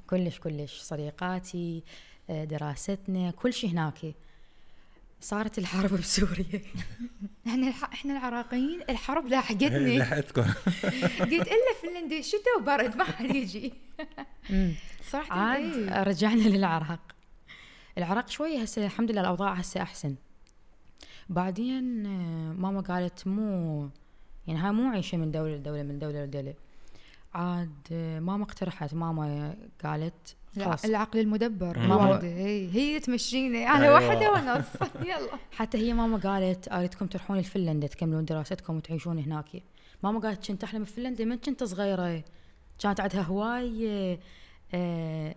كلش كلش. صديقاتي آه، دراستنا كل شيء هناك. صارت الحرب بسوريا. إحنا الح... إحنا العراقيين الحرب لاحقتني. لحقتكم قلت إلا فنلندي شتاء وبرد ما حد يجي. صراحة عاد إيه. رجعنا للعراق. العراق شوية هسه الحمد لله الأوضاع هسه أحسن. بعدين آه، ماما قالت مو يعني هاي مو عيشة من دولة لدولة من دولة لدولة. عاد آه، ماما اقترحت ماما قالت خلاص العقل المدبر. الوالدة هي هي تمشيني على أيوة. واحدة ونص يلا حتى هي ماما قالت اريدكم تروحون لفنلندا تكملون دراستكم وتعيشون هناك ماما قالت كنت أحلم بفنلندا من كنت صغيرة كانت عندها هواي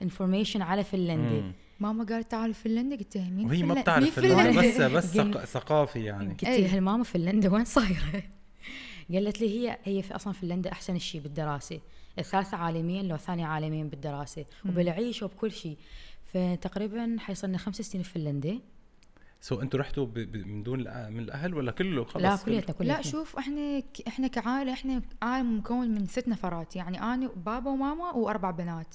information على فنلندا. ماما قالت تعالوا فنلندا قلت لها مين وهي ما؟ بتعرف فنلندا؟ بس بس ثقافي يعني قلت. لها الماما فنلندا وين صايرة؟ قالت لي هي هي في أصلا فنلندا أحسن شيء بالدراسة الثالثة عالميا لو ثانية عالميا بالدراسة وبالعيش وبكل شيء. فتقريبا حيصلنا خمس سنين في فنلندا. سو أنتوا رحتوا ب... ب... من دون من الأهل ولا كله خلص؟ لا كليتنا كليتنا لا شوف إحنا ك- إحنا كعائلة إحنا عائلة مكون من ست نفرات. يعني أنا وبابا وماما وأربع بنات.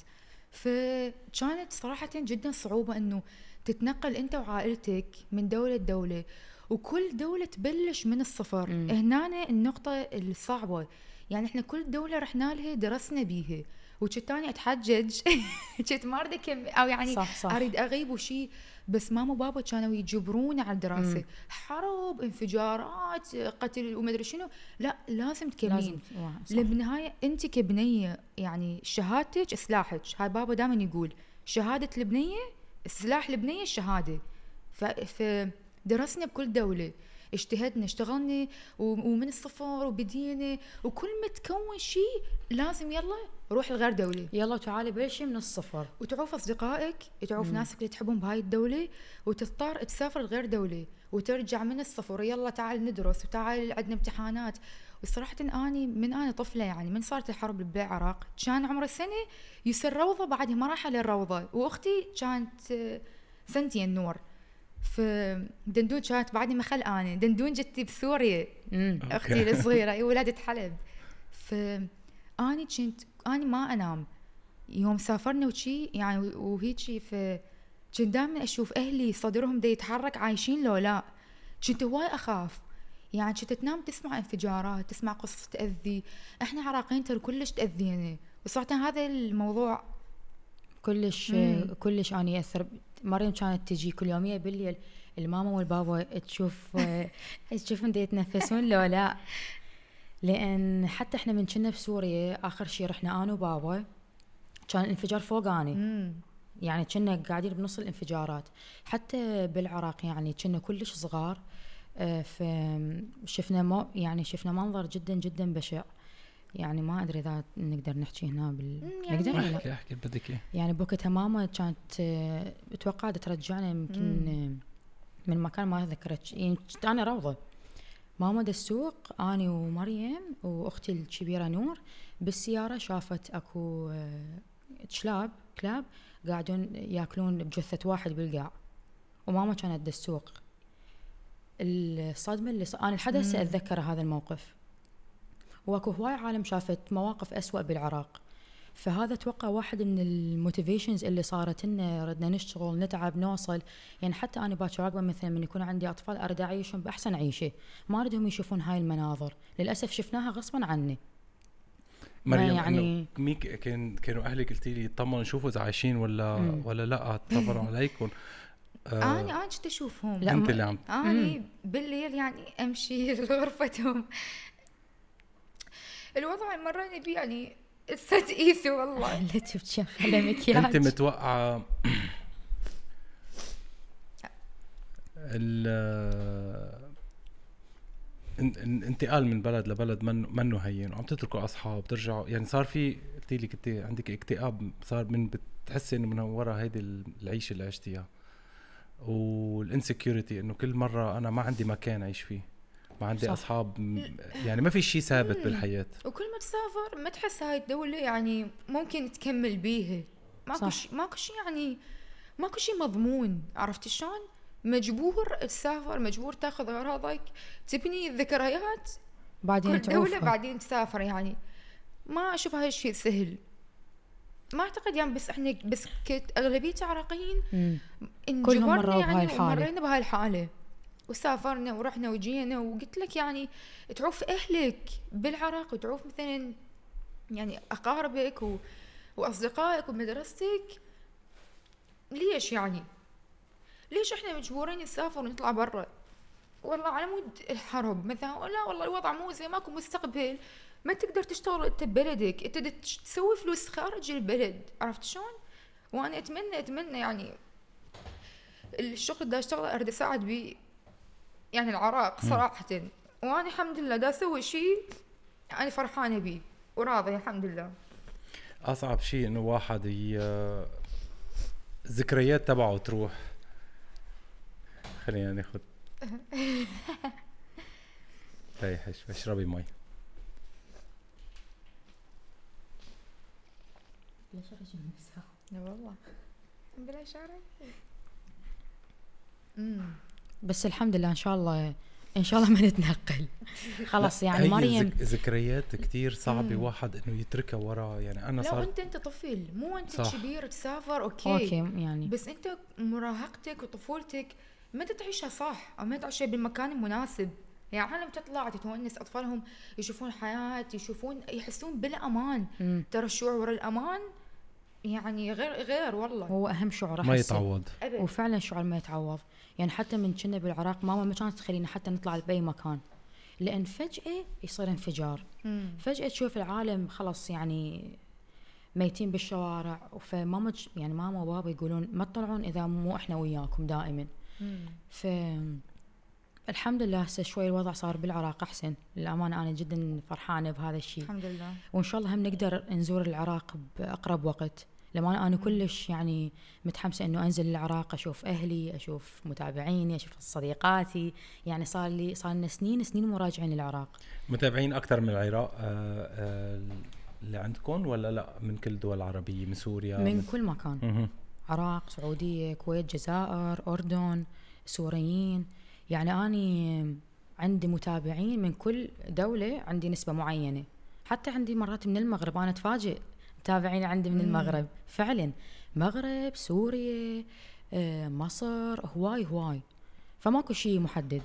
فكانت صراحة جدا صعوبة إنه تتنقل أنت وعائلتك من دولة لدولة وكل دولة تبلش من الصفر. هنا النقطة الصعبة. يعني إحنا كل دولة رحنا لها درسنا بيها. وكنت أتحجج. كنت ما أريد أو يعني صح صح. أريد أغيب وشي. بس ماما وبابا كانوا يجبروني على الدراسة. مم. حرب انفجارات قتل ومدري شنو. لا لازم لازم تكملين. لأن بالنهايه أنت كبنية يعني شهادتك سلاحك. هاي بابا دائما يقول شهادة البنية سلاح البنية الشهاده ف... فدرسنا بكل دولة. اجتهدنا اشتغلنا ومن الصفر وبدينا وكل ما تكون شيء لازم يلا روح لغير دوله يلا تعالي بلشي من الصفر. وتعوف أصدقائك تعوف مم. ناسك اللي تحبهم بهاي الدولة وتضطر تسافر لغير دولة وترجع من الصفر. يلا تعال ندرس وتعال عندنا امتحانات. وصراحة أني من أنا طفلة يعني من صارت الحرب بالعراق كان عمري سنة يصير روضة بعدها ما راح للروضة وأختي كانت سنتين نور. فدندون كانت بعدني مخل أنا دندون جتي بسوريا. امم. أختي الصغيرة. هي ولادة حلب فاني كنت آني ما أنام. يوم سافرنا وشي يعني وهيجي ف كنت دائما أشوف أهلي صدرهم دا يتحرك عايشين لو لا. كنت هواي أخاف. يعني كنت تنام تسمع انفجارات تسمع قصص تأذي. إحنا عراقيين ترى كلش تاذينا وصراحة هذا الموضوع كلش مم. كلش آني يأثر. مريم كانت تجي كل يوميه بالليل الماما والبابا تشوف تشوفهم يتنفسون لو لا. لأن حتى إحنا من كنا بسوريا آخر شيء رحنا أنا وبابا كان الانفجار فوق اني مم. يعني كنا قاعدين بنص الانفجارات. حتى بالعراق يعني كنا كلش صغار آه، فشفنا مو يعني شفنا منظر جدا جدا بشع. يعني ما أدري إذا نقدر نحكي هنا بال يعني نقدر ولا لا؟ احكي احكي بدك إيه. يعني بوقتها ماما كانت آه، أتوقع ترجعنا يمكن آه، من مكان ما ذكرت يعني كنت أنا روضة. ماما دا السوق اني ومريم وأختي الكبيرة نور. بالسيارة شافت أكو آه، كلاب كلاب قاعدون يأكلون بجثة واحد بالقاع. وماما كانت دا السوق الصدمة اللي ص... أنا لحد هسه أتذكر هذا الموقف. واكو هواي عالم شافت مواقف أسوأ بالعراق. فهذا أتوقع واحد من ال motivations اللي صارت لنا ردنا نشتغل نتعب نوصل. يعني حتى أنا باكر عقبه مثلا من يكون عندي أطفال أريد أعيشهم بأحسن عيشة. ما أريدهم يشوفون هاي المناظر. للأسف شفناها غصبا عني. ما مريم يعني- ميك كان كانوا أهلك قلتي لي يطمنوا يشوفوا إذا عايشين ولا مم. ولا لا طبعا عليكم. آه أنا أنا كنت أشوفهم. لا، أنت اللي عم اني بالليل يعني أمشي لغرفتهم. الوضع اللي مرينا بيه يعني استدقيسي والله. لا تبكي خلي مكياج أنت متوقعه ال إن- إن- انتقال من بلد لبلد منه منه هين وعم تتركوا أصحاب بترجعوا يعني صار في قلت لي كنت عندك اكتئاب صار من بتحسي إنه من ورا هيدي العيشة اللي عشتيها وال insecurity إنه كل مرة أنا ما عندي مكان أعيش فيه. ما عندي صح. أصحاب يعني ما في شيء ثابت بالحياة وكل ما تسافر ما تحس هاي الدولة يعني ممكن تكمل بيها ماكو. شيء ماكو شيء يعني ماكو شيء مضمون عرفت شلون؟ مجبور تسافر مجبور تاخذ اغراضك تبني الذكريات بعدين كل دولة بعدين تسافر يعني ما أشوف هاي الشيء سهل ما أعتقد يعني بس إحنا بس كت أغلبية العراقيين. انجبرنا مروا بهاي يعني. ومرينا بهاي الحالة وسافرنا ورحنا وجينا وقلت لك يعني تعوف أهلك بالعراق وتعوف مثلا يعني أقاربك و... وأصدقائك ومدرستك ليش يعني؟ ليش إحنا مجبورين نسافر ونطلع برا؟ والله على مود الحرب مثلا لا والله الوضع مو زي ماكو مستقبل ما تقدر تشتغل أنت ببلدك أنت تسوي فلوس خارج البلد عرفت شلون؟ وأنا اتمنى أتمنى يعني الشغل اللي أشتغله اريد أساعد بيه يعني العراق صراحة. وأنا الحمد لله دا أسوي شيء أنا فرحانة بيه وراضية الحمد لله. أصعب شيء إنه واحد ي... الذكريات تبعه تروح. خلينا ناخذ ريحي شوي اشربي مي. لا والله. بلا شعر امم بس الحمد لله إن شاء الله إن شاء الله ما نتنقل. خلاص لا، يعني مريم ذك... ذكريات كتير صعبة واحد إنه يتركها ورا. يعني أنا لو صار انت أنت طفل. مو أنت صح. كبير تسافر okay, okay يعني. بس أنت مراهقتك وطفولتك ما تعيشها صح أو ما تعيشها بالمكان المناسب. يعني عالم تطلع تتونس أطفالهم يشوفون حياة يشوفون يحسون بالأمان. مم. ترى الشعور ورا الأمان يعني غير غير والله. هو أهم شعور ما أحسه. يتعوض. ابد وفعلا شعور ما يتعوض. يعني حتى من كنا بالعراق ماما ما كانت تخلينا حتى نطلع بأي مكان. لأن فجأة يصير انفجار. مم. فجأة تشوف العالم خلاص يعني ميتين بالشوارع. فماما يعني ماما وبابا يقولون ما تطلعون إذا مو إحنا وياكم دائما. مم. ف الحمد لله هسه شوي الوضع صار بالعراق أحسن. للأمانة أنا جدا فرحانة بهذا الشيء. الحمد لله. وإن شاء الله هم نقدر نزور العراق بأقرب وقت. لما أنا كلش يعني متحمسة إنه أنزل العراق أشوف أهلي أشوف متابعيني أشوف صديقاتي. يعني صار لي صار لنا سنين سنين مراجعين العراق متابعين أكثر من العراق آه آه اللي عندكم ولا لا؟ من كل الدول العربية من سوريا؟ من كل مكان. مهم. عراق سعودية كويت جزائر أردن سوريين يعني أني عندي متابعين من كل دولة عندي نسبة معينة. حتى عندي مرات من المغرب أنا أتفاجئ متابعين عندي من المغرب. فعلا مغرب سوريا آه، مصر هواي هواي. فماكو شيء محدد.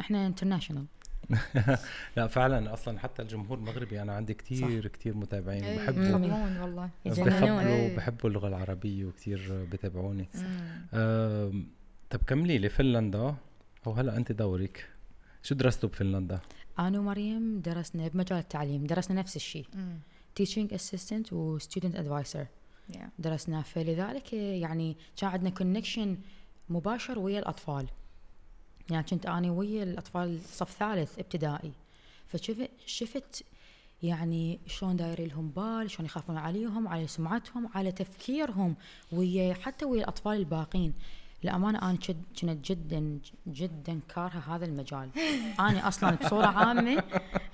إحنا international لا فعلا أصلا حتى الجمهور المغربي أنا عندي كتير كتير متابعين. إيه، بحبوا والله. بحبوا إيه. بحبوا اللغة العربية وكتير بتابعوني طب كملي لي فنلندا. وهلا أنت دورك. شو درستوا بفنلندا؟ أنا ومريم درسنا بمجال التعليم درسنا نفس الشيء مم. Teaching assistant و student advisor. Yeah. درسناه فلذلك يعني كان عندنا connection مباشر ويا الأطفال. يعني كنت اني ويا الأطفال صف ثالث ابتدائي. فشفت شفت يعني شلون داير لهم بال شلون يخافون عليهم على سمعتهم على تفكيرهم ويا حتى ويا الأطفال الباقين. للأمانة أنا كنت جدا جدا كارهة هذا المجال. أنا أصلا بصورة عامة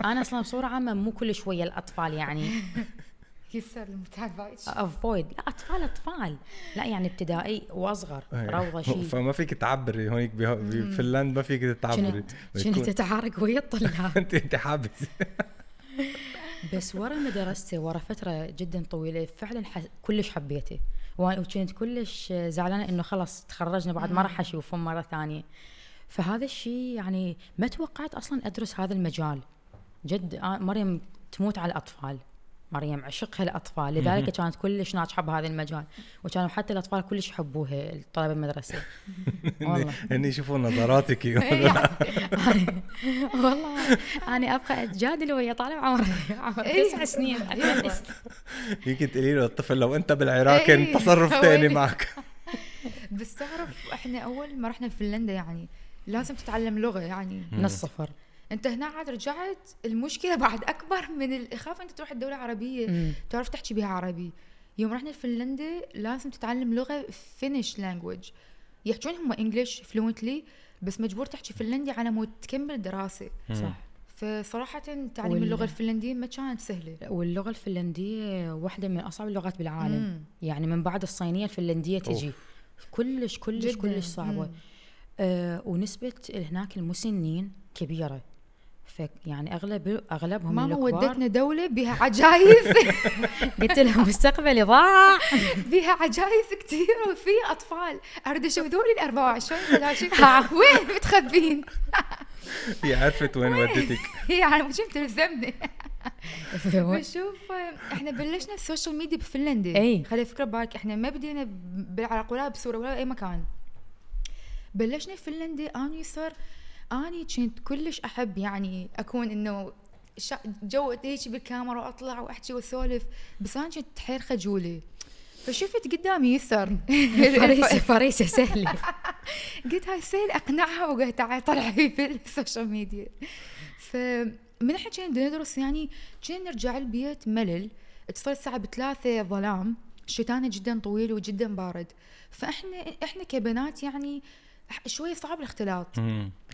أنا أصلا بصورة عامة مو كل شوية الأطفال يعني. يسر المتابعين أفويد. لا أطفال أطفال. لا يعني ابتدائي وأصغر روضة شيء. فما فيك تعبري هونيك بها- بفنلند ما فيك تعبري. كنت أتعارك ويا الطلاب. انت أنت حابس. بس ورا ما درسته ورا فترة جدا طويلة فعلا ح... كلش حبيته وكنت كلش زعلانة إنه خلاص تخرجنا بعد ما راح أشوفهم مرة ثانية. فهذا الشيء يعني ما توقعت أصلا أدرس هذا المجال. جد آه، مريم تموت على الأطفال. مريم عشقها الاطفال لذلك كانت كلش ناجحة بهذا المجال. وكانوا حتى الأطفال كلش يحبوها الطلبة المدرسة. والله. هني يشوفوا نظراتك إيه. والله أنا أبقى أتجادل ويا طالب عمره عمره إيه. تسع سنين. يمكن تقولي له الطفل لو أنت بالعراق إيه. كان تصرف هو ثاني معك. بس تعرف إحنا أول ما رحنا فنلندا يعني لازم تتعلم لغة يعني. من الصفر. انت هنا عاد رجعت المشكلة بعد أكبر من الاخاف انت تروح الدولة عربيه مم. تعرف تحكي بها عربي. يوم رحنا فنلندا لازم تتعلم لغة فينيش لانجوج يحجون هم English fluently بس مجبور تحكي فنلندي على مود تكمل دراسة. صح. فصراحة تعليم وال- اللغة الفنلندية ما كانت سهلة. واللغة الفنلندية واحدة من أصعب اللغات بالعالم. مم. يعني من بعد الصينية الفنلندية تجي. كلش كلش جداً. كلش صعبة. مم. آه ونسبة هناك المسنين كبيرة. ف يعني اغلب أغلبهم ماما الكبار ودتنا دولة بها عجايز قلت لهم مستقبلي ضاع بها عجايز كثير وفي أطفال. اريد أشوف ذولي ال 24 ثلاثين وين متخبين؟ هي عرفت وين ودتك. هي على مش تلزمني بشوف إحنا بلشنا ال social media بفنلندا. أي. خلي فكره ببالك. إحنا ما بدينا بالعراق ولا بسوريا ولا أي مكان. بلشنا فنلندا اني صار أني كنت كلش أحب يعني أكون إنه شا- جو هيك بالكاميرا وأطلع وأحكي وأسولف بس أنا كنت حيل خجولة. فشفت قدامي يسر. فريسه فريسة سهلة. قلت هاي سهل أقنعها وقلت تعالي طلعي في ال social media. فمن إحنا كنا ندرس يعني كنا نرجع البيت ملل. تصير الساعة بثلاثة ظلام. الشتا هناك جدا طويل وجدا بارد. فاحنا إحنا كبنات يعني شوية صعب الاختلاط.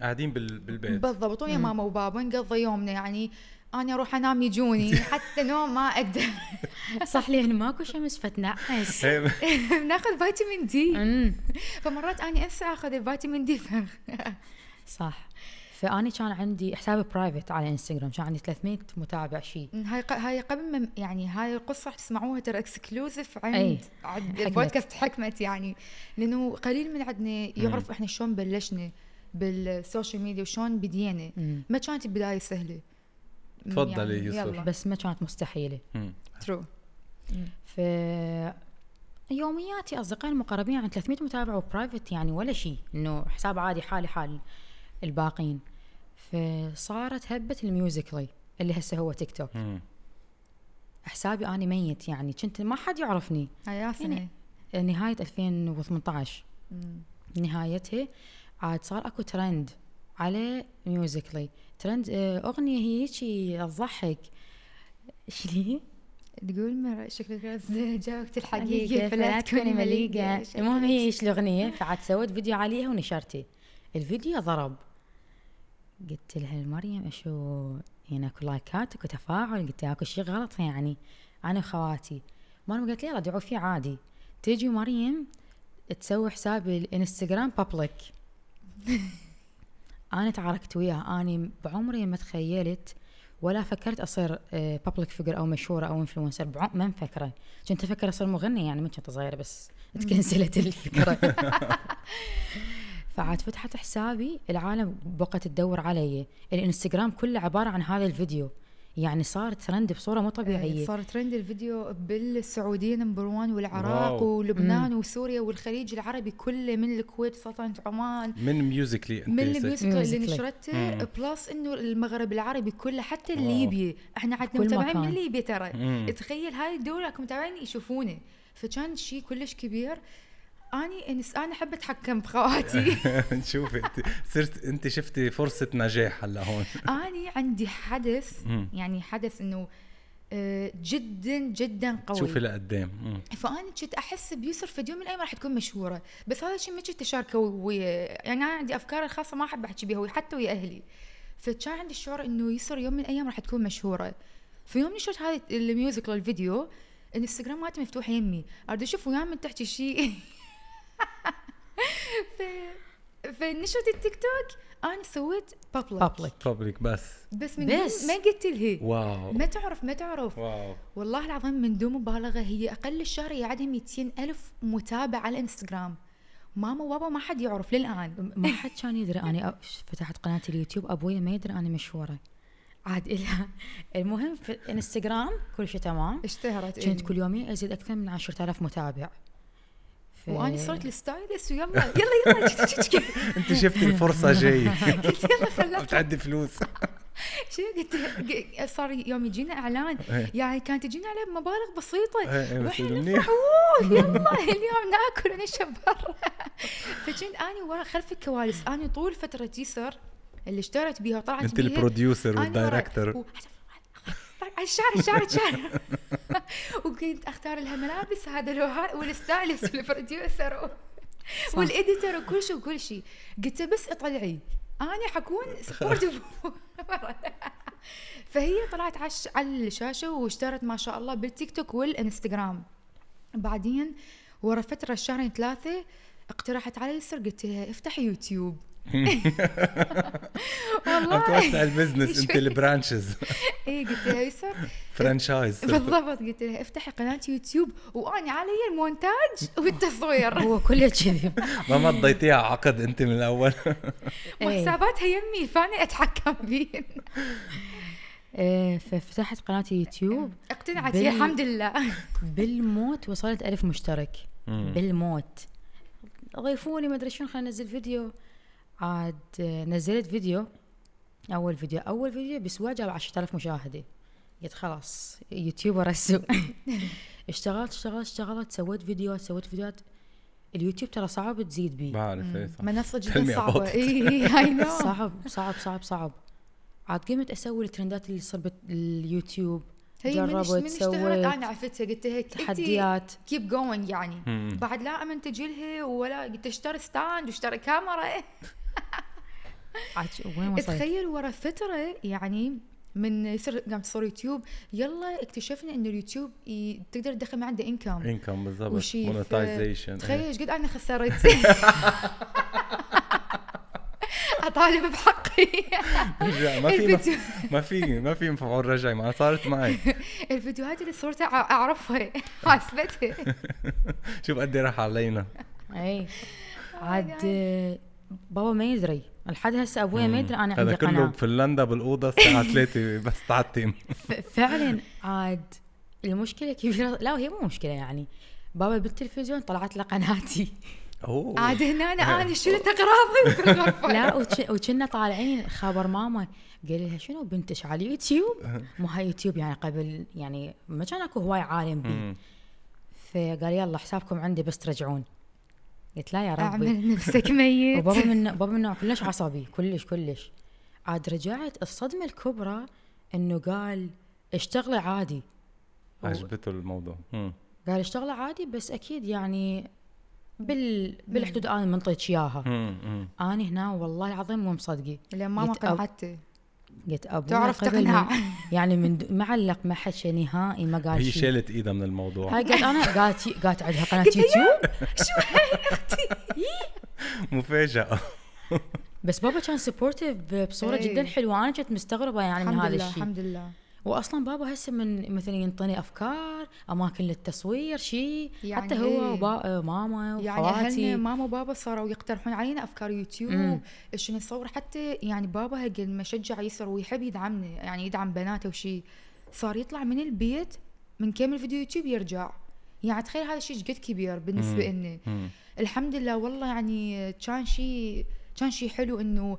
قاعدين بال- بالبيت. بالضبط. ويا ماما وبابا نقضي يومنا. يعني أنا أروح أنام يجوني. حتى نوم ما أقدر. صح لأن ماكو شمس فتنعس ناخذ فيتامين دي. فمرات اني أنسى أخذ الفيتامين دي. صح. فأني كان عندي حساب private على انستغرام كان عندي 300 متابع شيء هاي ق- هاي قبل ما يعني هاي القصة تسمعوها ترى exclusive عند أي. عند. البودكاست حكمت يعني لأنه قليل من عندنا يعرف إحنا شلون بلشنا بال social media وشلون بدينا. ما كانت البداية سهلة تفضلي يسر. يلا بس ما كانت مستحيلة. true ف يومياتي أصدقائي المقربين عن 300 متابع و private يعني ولا شيء إنه حساب عادي حالي حال الباقين. فصارت هبة الميوزيكلي اللي هسه هو تيك توك. مم. حسابي أني ميت يعني كنت ما حد يعرفني. هاي سنه يعني نهاية 2018 مم. نهايتها عاد صار أكو ترند على ميوزيكلي ترند آه، أغنية هي هيجي تضحك. شنو تقول مرة شكلك غاز جاوبت حقيقة الحقيقة فلا تكوني مليقة. المهم هي إيش الأغنية فعاد سويت فيديو عليها ونشرته الفيديو ضرب. قلت لها مريم أشو يعني أكو لايكات أكو تفاعل؟ قلت لها أكو شيء غلط يعني أنا وخواتي. مريم قالت لي يلا دعوا فيه عادي. تيجي مريم تسوي حسابي الإنستغرام public أنا تعاركت وياها. أني بعمري ما تخيلت ولا فكرت أصير public figure أو مشهورة أو influencer ما مفكرة. كنت أفكر أصير مغني يعني من كنت صغيرة بس تكنسلت الفكرة. فعاد فتحت حسابي العالم بقت تدور علي الإنستغرام كله عبارة عن هذا الفيديو يعني صار ترند بصورة مو طبيعية صار ترند الفيديو بالسعودية number 1 والعراق wow. ولبنان وسوريا والخليج العربي كله من الكويت سلطنة عمان من ميوزيكلي من. Musical.ly. نشرته مم. plus إنه المغرب العربي كله حتى wow. ليبيا إحنا عندنا متابعين من. ليبيا ترى مم. تخيل هاي الدولة متابعين يشوفونه فكان شيء كلش كبير اني انس أنا أحب أتحكم بخواتي شوفي أنت صرت أنت شفتي فرصة نجاح هلا هون. أني عندي حدث. يعني حدث إنه آه، جدا جدا قوي. شوفي لقدام. فانا كنت أحس بيوسف في يوم من الأيام راح تكون مشهورة. بس هذا الشيء ما كنت أشاركه ويا يعني أنا عندي أفكار الخاصه ما أحب أحكي بيها حتى ويا أهلي. فكان عندي الشعور إنه يسر يوم من الأيام راح تكون مشهورة. في يوم نشرت هذا الميوزك الفيديو الإنستغرام مالتي مفتوح يمي. أريد أشوف وياه من تحكي شيء ف... فنشرت التيك توك أنا سويت public public public بس. بس من بس. دون ما قلت لها wow. ما تعرف ما تعرف. wow. والله العظيم من دون مبالغة هي أقل الشهر هي عندها 200 ألف متابع على الانستغرام ماما وبابا ما حد يعرف للآن. ما حد كان يدري أني أ- فتحت قناه اليوتيوب أبوي ما يدري أني مشهورة. عاد إلها المهم في الانستغرام كل شيء تمام. اشتهرت كنت إيه. كل يومين أزيد أكثر من 10000 متابع. وأنا صرت الستايلست ويلا يلا يلا أنت شفتي الفرصة جاية قلت يلا خلاها بتعدي فلوس. شو قلت؟ صار يوم يجينا إعلان. إيه. يعني كانت تجينا عليه بمبالغ بسيطة. إيه، إيه، وإحنا. نفرح "أوه، يلا اليوم ناكل ونشرب برا. فكنت اني ورا خلف الكواليس. أنا طول فترة يسر اللي اشترت بيها وطلعت أنت ال producer وال director و- الشعر الشعر الشعر. وكنت أختار لها ملابس هذا لو ها- وال stylist وال producer و- وال editor وكل شيء وكل شيء. قلت بس اطلعي. أنا حكون supportive فهي طلعت عش على الشاشة واشترت ما شاء الله بالتيك توك والإنستغرام. بعدين ورا فتره شهرين ثلاثة اقترحت علي يسر قلت لها افتحي يوتيوب. والله. توسع ال business انت. ال branches إيه قلت لها يسر. franchise بالضبط قلت لها افتحي قناة يوتيوب وأنا علي المونتاج والتصوير هو كله كذب ما مضيتيها عقد أنت من الأول. وحساباتها يمي فأنا أتحكم بين إيه، ففتحت قناة يوتيوب. اقتنعت بال- هي الحمد لله. بالموت وصلت ألف مشترك. بالموت. ضيفوني ما أدري شنو خلينا ننزل فيديو. عاد نزلت فيديو أول فيديو أول فيديو باسبوع جاب 10000 مشاهدة. قلت خلاص YouTuber السوق اشتغلت اشتغلت اشتغلت سويت فيديوهات سويت فيديوهات. اليوتيوب ترى صعب تزيد بيه. بعرف إيه صح. منصة جدا صعبة. اي اي no صعب صعب صعب صعب. عاد قمت أسوي الترندات اللي تصير باليوتيوب هي من جربت، من اشتهرت سويت أنا عرفتها قلت لها تحديات. keep going يعني. مم. بعد لا امنتج لها ولا قلت اشتري stand واشتري كاميرا؟ تخيل ورا فترة يعني من يصير قامت تصير يوتيوب يلا اكتشفنا ان اليوتيوب ي- تقدر تدخل من عنده income income بالضبط. monetization تخيل إيش قد أنا خسرت. أطالب بحقي. ما في ما في ما في مفعول رجعي ما صارت معي. الفيديوهات اللي صورتها أعرفها حاسبتها شوف قد إيه راح علينا. اي عاد. بابا ما يدري لحد هسه أبويا ما يدري أنا هذا عندي كله قناه بفنلندا بالأوضة الساعة 3 بس تعتم فعلا عاد المشكلة كبيرة. لا هي مو مشكلة يعني. بابا بالتلفزيون طلعت له قناتي. أوه. عاد هنا أنا أنا شلت اغراضي لا وش- وكنا طالعين خبر ماما. قال لها شنو بنتش على اليوتيوب؟ مو هاي يوتيوب يعني قبل يعني ما كان أكو هواي عالم بيه. فقال يلا حسابكم عندي بس ترجعون. قلت لا يا ربي. أعمل نفسك ميت. وبابا من بابا من نوع كلش عصبي كلش كلش. عاد رجعت الصدمة الكبرى إنه قال اشتغلي عادي. عجبته الموضوع. مم. قال اشتغلي عادي بس أكيد يعني بال بالحدود أنا منطيك إياها. أنا هنا والله العظيم مو مصدقة. لأن ماما قنعته قلت ابويا تعرف تقنع. يعني من د- معلق ما حكى نهائي ما قال هي شيء شالت ايدها من الموضوع. هاي قالت أنا قالت قالت عندها قناه يوتيوب شو هاي أختي؟ مفاجاه بس بابا كان supportive بصورة. جدا حلوة. أنا كنت مستغربة يعني من الحمد هذا لله الشيء الحمد لله. واصلا بابا هسه من مثلا ينطيني أفكار أماكن للتصوير شيء يعني حتى هو. وبا... ماما يعني وخواتي اهلنا ماما وبابا صاروا يقترحون علينا أفكار يوتيوب. شنو نصور حتى يعني بابا قد ما شجع يسر ويحب يدعمنا يعني يدعم بناته وشي صار يطلع من البيت من كامل فيديو يوتيوب يرجع يعني تخيل هذا الشيء قد كبير بالنسبة. لنا. الحمد لله والله يعني كان شيء كان شيء حلو إنه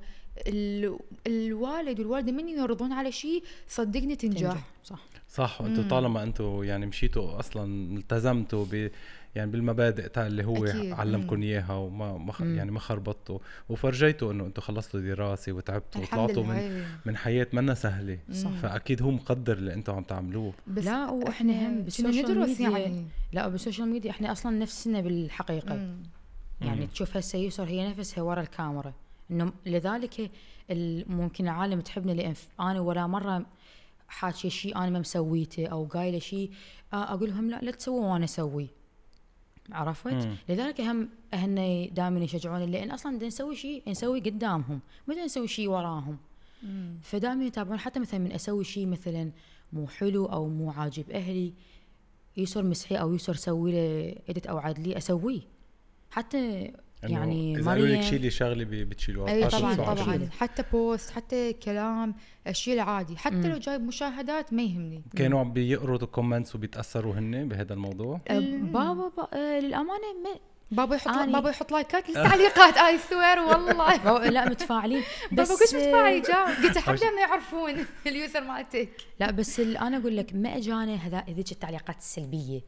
الوالد والوالدة من يرضون على شيء صدقني تنجح تنجح صح صح وأنتم. طالما أنتم يعني مشيتوا أصلا التزمتوا ب يعني بالمبادئ تاع اللي هو أكيد. علمكم مم. إياها وما ما. يعني ما خربطتوا وفرجيتوا إنه أنتم خلصتوا دراسة وتعبتوا وطلعتوا من إيه. من حياة منا سهلة صح. فأكيد هو مقدر اللي أنتم عم تعملوه بس لا، وإحنا هم بال social ندرس ميديا يعني لا بال social media إحنا أصلا نفسنا بالحقيقة مم. يعني مم. تشوف هسه يسر هي نفسها ورا الكاميرا إنه لذلك ال- ممكن العالم تحبني لأن أنا ولا مرة حاكيه شيء أنا ما مسويته أو قايلة شيء آه، أقول لهم لا لا تسووا وأنا أسوي عرفت؟ مم. لذلك هم هن دائما يشجعوني لأن أصلا بدنا نسوي شيء نسوي قدامهم ما بدنا نسوي شيء وراهم مم. فدائما يتابعون حتى مثلا من أسوي شيء مثلا مو حلو أو مو عاجب أهلي يسر مسحي أو يسر سوي له اديت أو عدلي أسويه حتى يعني إذا قالوا لك شيلي شغلة بتشيلوها أي طبعا طبعا. حتى بوست حتى كلام الشيء العادي. حتى مم. لو جايب مشاهدات ما يهمني. كانوا عم بيقروا ال comments وبيتأثروا هن بهذا الموضوع؟ أه، بابا با آه، للأمانة ما بابا يحط أني- بابا يحط لايكات للتعليقات I swear والله. بابا لا متفاعلين. بس بابا كلش متفاعل جا قلت حتى ما يعرفون ال user مالتك. لا بس أنا أقول لك ما أجانا هذا هذيك التعليقات السلبية.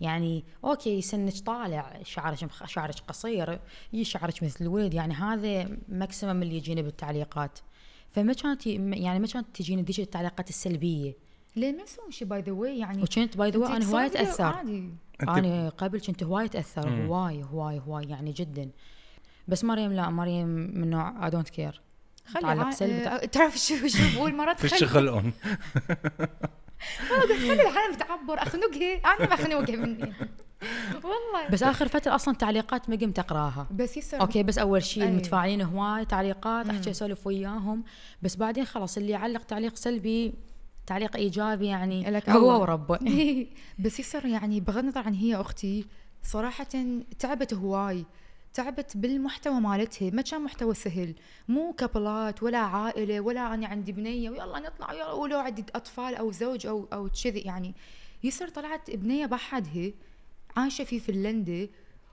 يعني okay سنك طالع شعرك شعرك قصير يي شعرك مثل الولد يعني هذا maximum اللي يجينا بالتعليقات. فما كانت يعني ما كانت تجيني ذيك التعليقات السلبية. ليه ما يسوون شيء by the way يعني وكنت by the أنت أنا هواي أتأثر. أنا قبل كنت هواي أتأثر. هواي هواي هواي يعني جدا. بس مريم لا مريم من نوع I don't care خلي تعلق سلبي. آه، تعرف شو شو بقول مرات فيش خلي خلي العالم تعبر. اخنقها أنا مخنوقه مني. والله. بس آخر فترة أصلا تعليقات ما قمت أقراها. بس يصير okay بس أول شيء أي. المتفاعلين هواي تعليقات. أحكي أسولف وياهم. بس بعدين خلاص اللي يعلق تعليق سلبي تعليق إيجابي يعني هو. وربه. بس يصير يعني بغض النظر عن هي أختي صراحة تعبت هواي. تعبت بالمحتوى مالتها ما كان محتوى سهل. مو كابلات ولا عائلة ولا أنا عندي بنية ويلا نطلع ويلا ولو عندي أطفال أو زوج أو أو كذي يعني. يصير طلعت بنية بحدها عايشة في فنلندا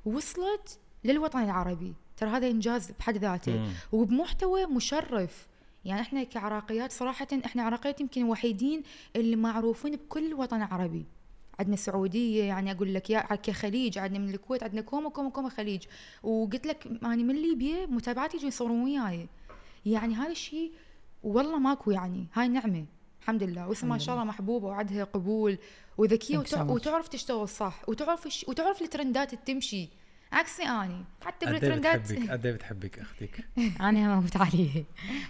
ووصلت للوطن العربي. ترى هذا إنجاز بحد ذاته. مم. وبمحتوى مشرف. يعني إحنا كعراقيات صراحة إحنا عراقيات يمكن الوحيدين اللي معروفين بكل الوطن العربي عندنا السعودية يعني أقول لك يا كخليج عندنا من الكويت عندنا كومة كومة كومة خليج. وقلت لك أنا من ليبيا متابعاتي يجون يصورون وياي. يعني هذا الشيء والله ماكو يعني. هاي نعمة الحمد لله. واسم ما شاء الله محبوبة وعندها قبول وذكية Thank you so وتع... much. وتعرف تشتغل صح وتعرف الش... وتعرف الترندات تمشي. عكسي أني. حتى قد إيه بالترندات بتحبك قد إيه بتحبك أختك. أنا هموت عليه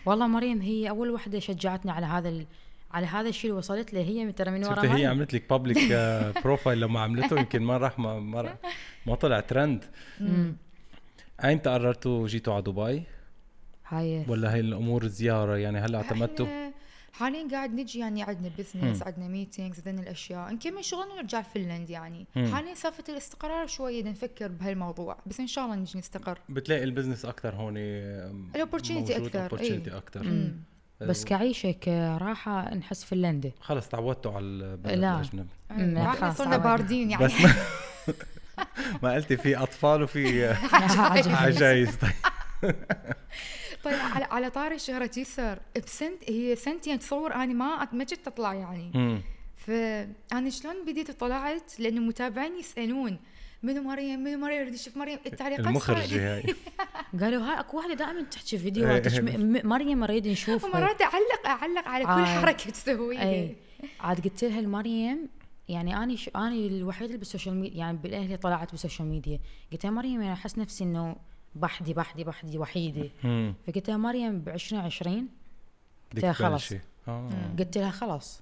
والله مريم هي أول وحدة شجعتني على هذا ال... على هذا الشيء اللي وصلت له هي من ترى من ورا شفت هي. عملت لك public profile لما عملته يمكن ما راح ما ما, ما طلع ترند. ايمتى قررتوا جيتوا على دبي؟ هاي. ولا هي الأمور زياره يعني هلا اعتمدتوا؟ حاليا قاعد نجي يعني عندنا business عندنا meetings عندنا الأشياء. نكمل شغلنا ونرجع فنلند يعني. حاليا سالفه الاستقرار شوية بدنا نفكر بهالموضوع بس إن شاء الله نجي نستقر. بتلاقي ال business أكثر هون ال opportunity أكثر، ال opportunity إيه. أكثر. مم. بس كعيشة كراحة نحس فنلندا خلص تعودتوا على البلد لا. الأجنبي. إحنا صرنا. باردين يعني. بس ما ما قلتي في أطفال وفي. عجايز. طيب. طيب على على طاري شهرة يسر بسنت هي سنتين تصور أنا ما ما كنت اطلع يعني. فانا شلون بديت طلعت؟ لأنه متابعين يسألون منو مريم؟ منو مريم؟ يريد يشوف مريم. التعليقات المخرجه هاي قالوا هاي أكو واحدة دائما تحكي فيديوهات إيه. مريم نريد نشوفها. ومرات أعلق أعلق على كل آه. حركة تسويها. اي عاد قلت لها لمريم يعني اني ش... اني الوحيده اللي بالسوشيال ميديا يعني بالاهلي طلعت بالسوشيال ميديا. قلت لها مريم أنا أحس نفسي إنه بحدي بحدي بحدي وحيدة. فقلت لها مريم ب 2020 بدك لها خلص. تبلشي. آه. قلت لها خلاص.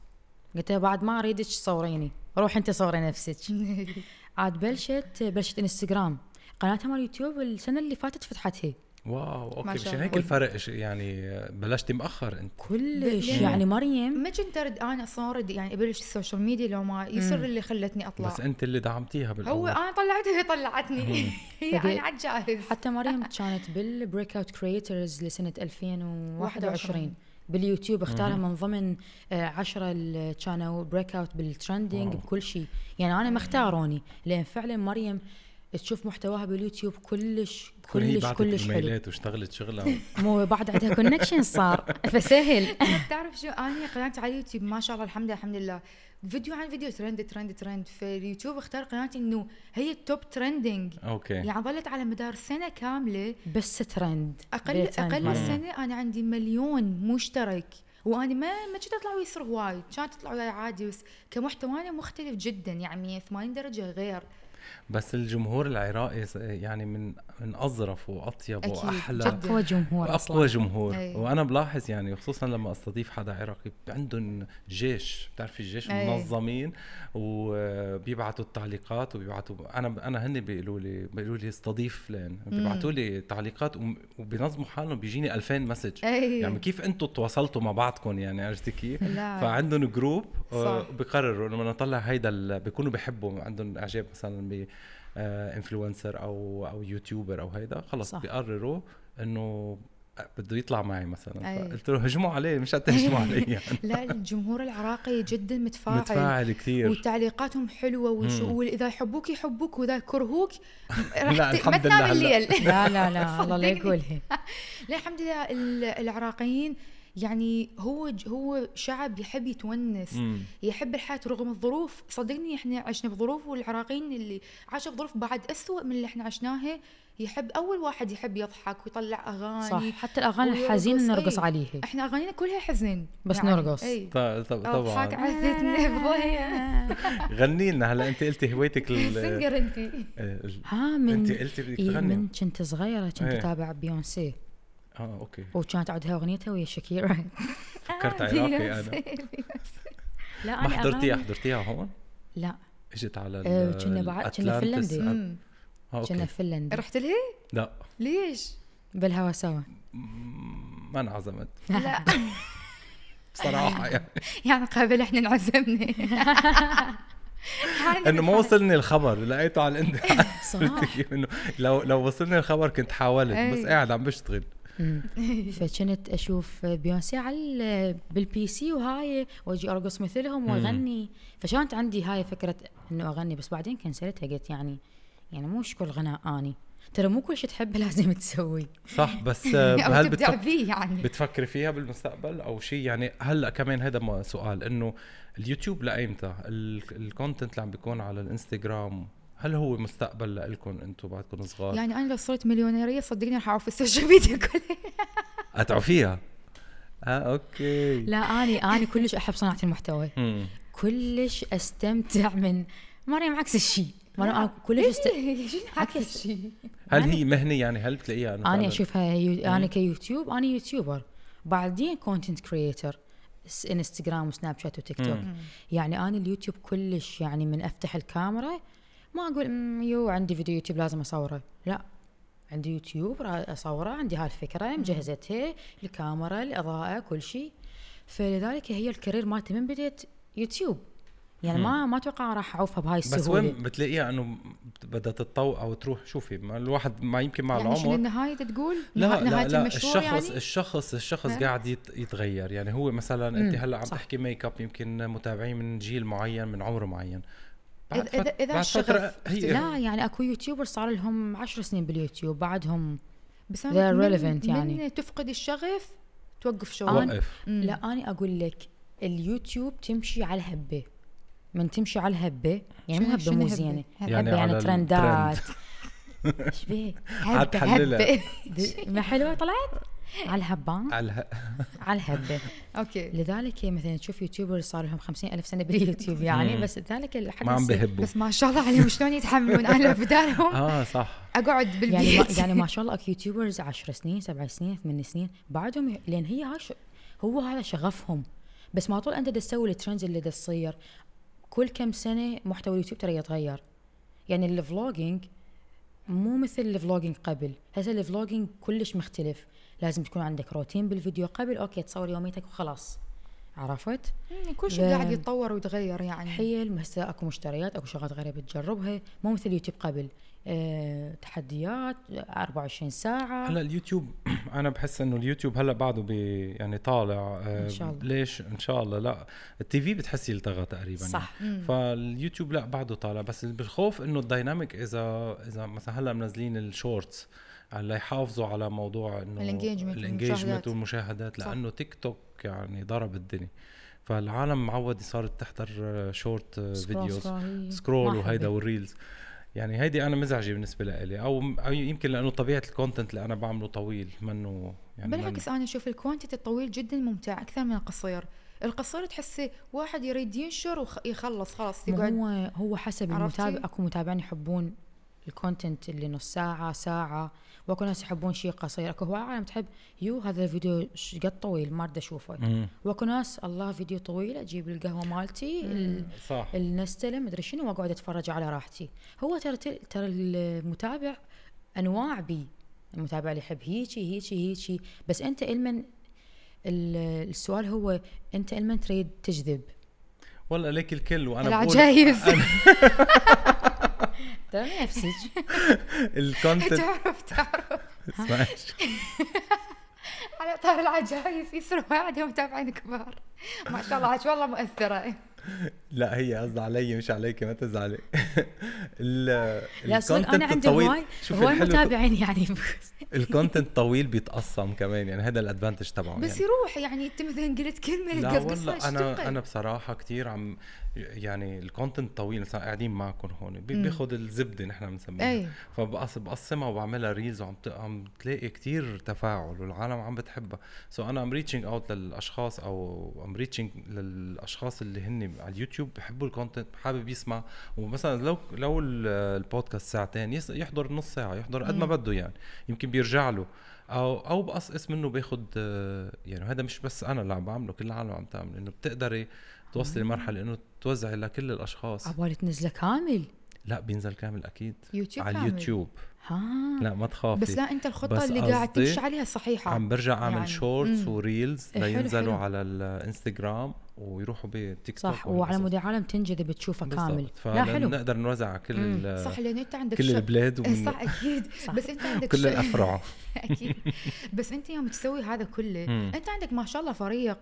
قلت لها بعد ما أريدك تصوريني. روحي أنت صوري نفسك. عاد بلشت بلشت إنستغرام. قناتها مال يوتيوب السنة اللي فاتت فتحتها واو ما أوكي ما شاء الله. هيك الفرق يعني بلشتي مأخر أنت. كلش. يعني مريم. ما كنت ارد أنا أصلا ارد يعني ابلش السوشيال ميديا لو ما يصير. اللي خلتني أطلع. بس أنت اللي دعمتيها هو بالاول أنا طلعتها هي طلعتني. هي أنا عالجاهز حتى مريم كانت بال breakout creators لسنة 2021 باليوتيوب اختارها من ضمن آه، عشرة اللي كانوا breakout بال trending. بكل شيء. يعني أنا ما اختاروني لأن فعلا مريم تشوف محتواها باليوتيوب كلش كلش كلش حلو. واشتغلت شغلها مو بعد عندها connection صار. فسهل. تعرف شو أنا قناتي على اليوتيوب ما شاء الله الحمد لله الحمد لله. فيديو عن فيديو trend trend trend في اليوتيوب اختار قناتي إنه هي ال top trending okay. يعني ظلت على مدار سنة كاملة. بس ترند أقل أقل مرة؟ سنة أنا عندي مليون مشترك. وأنا ما ما كنت أطلع ويصير هواي كانت تطلع وياي عادي بس كمحتوى أنا مختلف جدا. يعني 180 درجة غير. بس الجمهور العراقي يعني من من أظرف وأطيب أكيد، وأحلى. أقوى جمهور اقوى جمهور أي. وأنا بلاحظ يعني خصوصا لما أستضيف حدا عراقي عندهم جيش بتعرفي الجيش أي. منظمين وبيبعتوا التعليقات وبيبعتوا أنا أنا هن بيقولوا لي بيقولوا لي استضيف فلان بيبعتوا لي تعليقات وبينظموا حالهم بيجيني 2000 message أي يعني كيف أنتم تواصلتوا مع بعضكم يعني عرفتي كيف؟ لا. فعندهم group آه، صح. بقرروا إنه بدنا نطلع هيدا ال- بيكونوا بيحبوا عندهم إعجاب مثلا influencer أو أو YouTuber أو هيدا خلص صح. بيقرروا إنه بده يطلع معي مثلا أي. فقلت له هجموا عليه مش تهجموا علي يعني لا الجمهور العراقي جدا متفاعل متفاعل كثير وتعليقاتهم حلوة وشو مم. وإذا يحبوك يحبوك وإذا كرهوك لا، ت- ما الحمد تنام. الليل لا لا لا الله لا. يقولها لا الحمد لله ال- العراقيين يعني هو ج- هو شعب يحب يتونس مم. يحب الحياة رغم الظروف. صدقني إحنا عشنا بظروف والعراقيين اللي عاشوا بظروف بعد أسوأ من اللي إحنا عشناها يحب أول واحد يحب يضحك ويطلع أغاني صح حتى الأغاني الحزينه نرقص أي. عليها إحنا أغانينا كلها حزن بس يعني. نرقص. اي ط- ط- اضحك طبعا عذتني بضيع غني لنا هلا. أنت قلتي هوايتك ال- singer انت ها من انت قلتي بدك إيه تغني. من كنت صغيرة كنت إيه. أتابع بيونسي. آه okay. وكانت عندها اغنيتها ويا شاكيرا. فكرت عراقي أنا. لا ما حضرتيها حضرتيها هون؟ لا. إجت على آه، كنا بعد- كنا. فنلندي. آه، كنا okay. فنلند رحت لها؟ لا. ليش؟ بالهوا سوا. ما انعزمت. لا. بصراحة يعني. يعني قبل إحنا انعزمنا. إنه ما وصلني الخبر لقيته على الإنترنت. صح. كيف إنه لو لو وصلني الخبر كنت حاولت بس أي. قاعد عم بشتغل. فكنت أشوف بيونسي على ال- بالبي سي وهاي وأجي أرقص مثلهم وأغني. فكانت عندي هاي فكرة إنه أغني بس بعدين cancel تها قلت يعني يعني مو كل غناء آني. ترى مو كل شيء تحبه لازم تسوي صح بس هل. فيه يعني. بتفكري فيها بالمستقبل؟ أو شيء يعني هلأ كمان هذا سؤال إنه اليوتيوب لايمتى ال- ال content اللي عم بيكون على الإنستغرام هل هو مستقبل لكم أنتم بعدكم صغار؟ يعني أنا لو صرت مليونيرية صدقني راح اعرف السوشيال ميديا كلها. اتعوا فيها آه okay. لا اني اني كلش أحب صناعة المحتوى. مم. كلش أستمتع من مريم عكس الشيء. مريم أنا كلش است... عكس الشيء؟ هل هي مهنه يعني؟ هل بتلاقيها؟ أنا فعلاً- أشوفها يو... أنا كيوتيوب أنا YouTuber. بعدين content creator انستغرام وسناب شات وتيك توك. يعني أنا اليوتيوب كلش يعني من أفتح الكاميرا ما أقول "أمم، يو عندي فيديو يوتيوب لازم أصوره. لا عندي يوتيوب أصوره عندي هاي الفكرة مجهزتها الكاميرا الإضاءة كل شيء فلذلك هي ال career مالتي من بديت يوتيوب. يعني ما ما أتوقع راح أعوفها بهاي بس السهولة. وين بتلاقيها؟ إنه بدها تتطور أو تروح؟ شوفي ما الواحد ما يمكن مع يعني العمر. النهايه تقول؟ لا نها- لا نهاية لا المشروع الشخص يعني؟ الشخص الشخص؟ قاعد يت- يتغير. يعني هو مثلا أنت مم، هلأ عم صح. تحكي ميك أب يمكن متابعين من جيل معين من عمر معين. بعد إذا- إذا- فت- إذا بعد الشغف فترة هي لا يعني أكو YouTuber صار لهم عشر سنين باليوتيوب بعدهم بس أنا من, يعني. من تفقد الشغف توقف شغل. لا أنا أقول لك اليوتيوب تمشي على الهبة من تمشي على الهبة يعني مو هبة مو هبة؟ زينة هبة يعني هبة على يعني ترندات. إيش بيه. هبة. د- ما حلوة طلعت على الهبة. على اله- على الهبة. أوكي. لذلك مثلا تشوف يوتيوبر صار لهم خمسين ألف سنة باليوتيوب يعني. بس ذلك الحدث ما عم بهبوا بس ما شاء الله عليهم شلون يتحملون أنا بدالهم آه صح. أقعد يعني ما بالبيت يعني ما شاء الله اكو يوتيوبرز 10 سنين سبع سنين ثمان سنين بعدهم لأن هي هاي ش- هو هذا شغفهم. بس ما طول أنت دا تسوي ال trends اللي دا تصير. كل كم سنة محتوى اليوتيوب ترى يتغير. يعني ال vlogging مو مثل ال vlogging قبل. هسه ال vlogging كلش مختلف. لازم تكون عندك روتين بالفيديو قبل. okay تصور يوميتك وخلاص. عرفت؟ كل شيء. قاعد يتطور ويتغير يعني. حيل هسه أكو مشتريات أكو شغلات غريبة تجربها. مو مثل اليوتيوب قبل. أه تحديات 24 ساعة. هلا اليوتيوب أنا بحس إنه اليوتيوب هلا بعده بي يعني طالع آه، إن شاء الله. ليش؟ إن شاء الله. لا التي في بتحسي التغى تقريبا صح. مم. فاليوتيوب لا بعده طالع. بس بالخوف إنه ال dynamic إذا إذا مثلا هلا منزلين ال shorts على يحافظوا على موضوع إنه ال engagement ال engagement والمشاهدات. لأنه تيك توك يعني ضرب الدنيا فالعالم معود صارت تحضر short videos scroll وهيدا. وال reels يعني هيدي أنا مزعجة بالنسبة لي أو أو يمكن لأنه طبيعة ال content اللي أنا بعمله طويل منه يعني بالعكس أنا أشوف ال quantity الطويل جدا ممتع أكثر من القصير القصير تحسه واحد يريد ينشر ويخلص خلاص يقعد هو هو حسب؟ المتابع أكو متابعين يحبون ال content اللي نص ساعة ساعة. واكو ناس يحبون شيء قصير. أكو هواي عالم تحب يو هذا الفيديو ش- قد طويل ما أريد أشوفه. واكو ناس الله فيديو طويل أجيب القهوة مالتي ال- صح. النستله مدري شنو وأقعد أتفرج على راحتي. هو ترى ترى المتابع أنواع بي. المتابع اللي يحب هيجي هيجي هيجي. بس أنت إلمن ال- السؤال هو أنت إلمن تريد تجذب. والله ليك الكل وأنا العجايز. الكونتنت تعرف تعرف. اسمعش. على طار العجايز يصير واحد متابعين كبار. ما شاء الله عاد والله مؤثرة. لا هي قصدي علي مش عليك ما تزعلي. ال- لا صدق أنا عندي هواي هواي متابعين يعني. ال content طويل بيتقسم كمان يعني هذا ال advantage تبعه بس يعني. يروح يعني أنت مثلا قلت كلمة لا والله أنا. أنا بصراحة كثير عم يعني ال content طويل مثلا قاعدين معكم هون. بياخذ الزبدة نحن بنسميها. فبقسمها وبعملها reels وعم عم تلاقي كتير تفاعل والعالم عم بتحبها. so أنا I'm reaching out للأشخاص أو I'm reaching للأشخاص اللي هن على اليوتيوب بحبوا ال content حابب يسمع. ومثلا لو لو ال- البودكاست ساعتين يحضر نص ساعة يحضر قد ما. بده يعني. يمكن بيرجع له. أو أو بقصقص منه باخد آه، يعني هذا مش بس أنا اللي عم بعمله كل العالم عم تعمل إنه بتقدري توصلي لمرحلة إنه توزعي لكل الأشخاص. عبالي تنزله كامل. لا بينزل كامل أكيد. يوتيوب على. اليوتيوب. ها. لا ما تخافي. بس لا أنت الخطة اللي قاعد تمشي عليها صحيحة. عم برجع أعمل يعني. shorts. و reels إيه، لينزلوا. على الإنستغرام ويروحوا بتيك توك صح وعلى مود العالم تنجذب تشوفه كامل. لا حلو. نقدر نوزع على كل صح لأن أنت عندك كل البلاد ومن صح أكيد. صح. بس أنت عندك كل الافرع أكيد. بس أنت يوم تسوي هذا كله. أنت عندك ما شاء الله فريق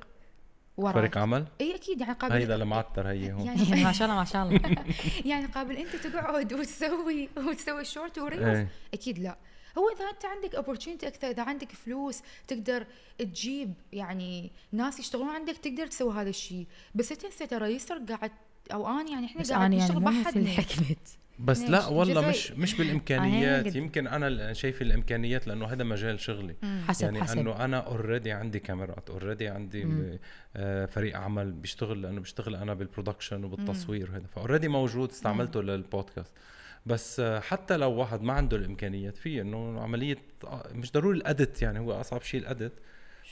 وراك. فريق عمل؟ إي أكيد يعني قابل هيدا المعتر هي هون. يعني ما شاء الله ما شاء الله. يعني قابل أنت تقعد وتسوي وتسوي short و reels إيه. أكيد لا. هو إذا أنت عندك opportunity أكثر إذا عندك فلوس تقدر تجيب يعني ناس يشتغلون عندك تقدر تسوي هذا الشيء. بس تنسى ترى يسر قاعد أو أنا يعني إحنا قاعد أنا يعني نشتغل مثل بحدنا حكمه بس؟ لا والله جزء- مش مش بالإمكانيات. يمكن أنا ال- شايف الإمكانيات لأنه هذا مجال شغلي. حسب يعني حسب أنه أنا already عندي كاميرات already عندي مم. آه، فريق عمل بيشتغل لأنه بشتغل أنا بال production وبالتصوير وهذا. ف already موجود استعملته للبودكاست. بس آه، حتى لو واحد ما عنده الإمكانيات في إنه عملية آه، مش ضروري ال edit يعني هو أصعب شيء ال edit.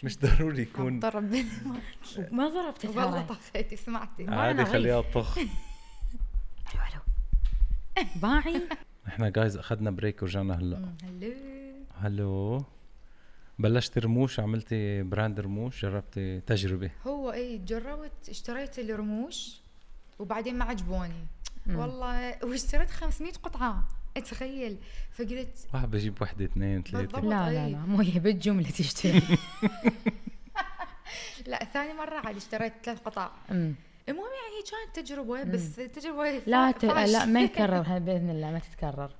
مش ضروري يكون. ضرب ما ضربت والله طفيتي سمعتي. ما عادي خليها تطخ. ألو ألو. باعي. إحنا جايز أخذنا break ورجعنا هلا. hello. hello. بلشت رموش عملتي brand رموش جربتي تجربة. هو إي جربت اشتريت الرموش وبعدين ما عجبوني. والله واشتريت 500 قطعة. اتخيل. فقلت واحد بجيب وحده اثنين. ثلاثة. لا لا. لا مو هي بالجمله تشتري. لا ثاني مرة عاد اشتريت ثلاث قطع. المهم يعني هي كانت تجربة بس تجربة لا ت... لا ما يكرر بإذن الله ما تتكرر.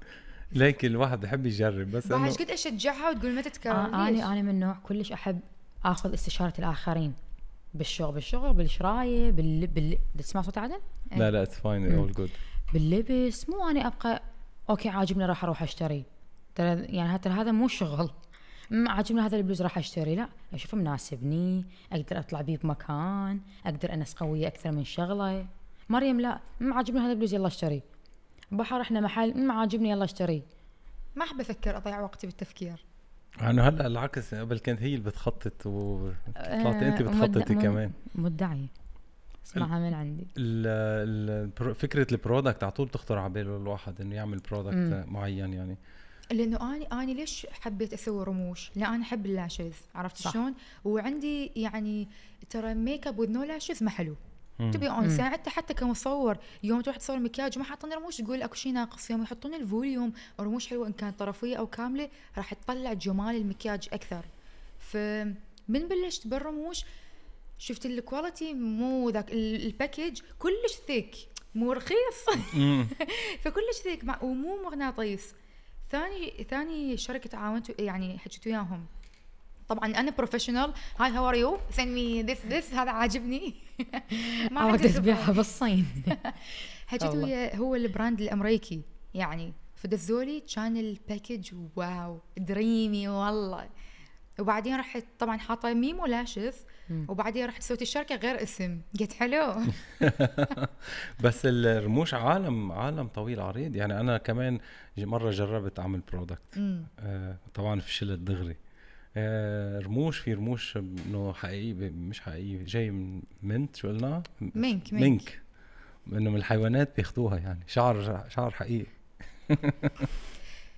ليك الواحد بحب يجرب بس إيش قد أشجعها وتقول ما تتكرر آه؟ أنا أنا من نوع كلش أحب آخذ استشارة الآخرين. بالشغل بالشغل بالشراية بال, بال... تسمع صوت عدن؟ لا لا اتس فاين. اول جود باللبس مو أنا أبقى أوكي عاجبني راح أروح أشتري. ترى يعني ترى هذا مو شغل. عاجبني هذا البلوز راح أشتري. لا أشوفه مناسبني أقدر أطلع بيه بمكان أقدر أنس قوية أكثر من شغلة. مريم لا ما عاجبني هذا البلوز يلا اشتري. بحر إحنا محل ما عاجبني يلا اشتري. ما أحب أفكر أضيع وقتي بالتفكير. أنا هلا العكس قبل كانت هي اللي بتخطط وطلعتي انت آه، بتخططي مد- كمان. مدعي. اسمعها من عندي. ال- ال- فكرة ال product على طول بتخطر على باله الواحد إنه يعمل product. معين يعني. لأنه اني اني ليش حبيت أسوي رموش؟ لأن أنا أحب ال lashes عرفت صح. شلون؟ وعندي يعني ترى makeup with no lashes ما حلو. تبي اون يعني انت حتى كمصور يوم تروح تصور مكياج وما حاطين رموش تقول أكو شيء ناقص يوم يحطون ال volume رموش حلوة إن كانت طرفية أو كاملة راح تطلع جمال المكياج أكثر فمن بلشت بالرموش شفت ال quality مو ذاك ال- ال package كلش thick مو رخيص. فكلش مع ومو مغناطيس ثاني ثاني شركة تعاونت يعني حكيت وياهم طبعا أنا professional hi how are you send me this this هذا عاجبني. ما عندي خبرة. بالصين. حكيت. ويا هو ال brand الأمريكي. يعني فدزولي كان ال package wow. dreamy والله. وبعدين رحت طبعا حاطة ميمو lashes. وبعدين رحت سويت الشركة غير اسم. قلت حلو. بس الرموش عالم عالم طويل عريض. يعني أنا كمان مرة جربت أعمل product. آه طبعا فشلت دغري. آه رموش في رموش إنه حقيقي مش حقيقي جاي من منت شو قلنا؟ mink. mink. إنه من الحيوانات بياخدوها يعني. شعر شعر حقيقي.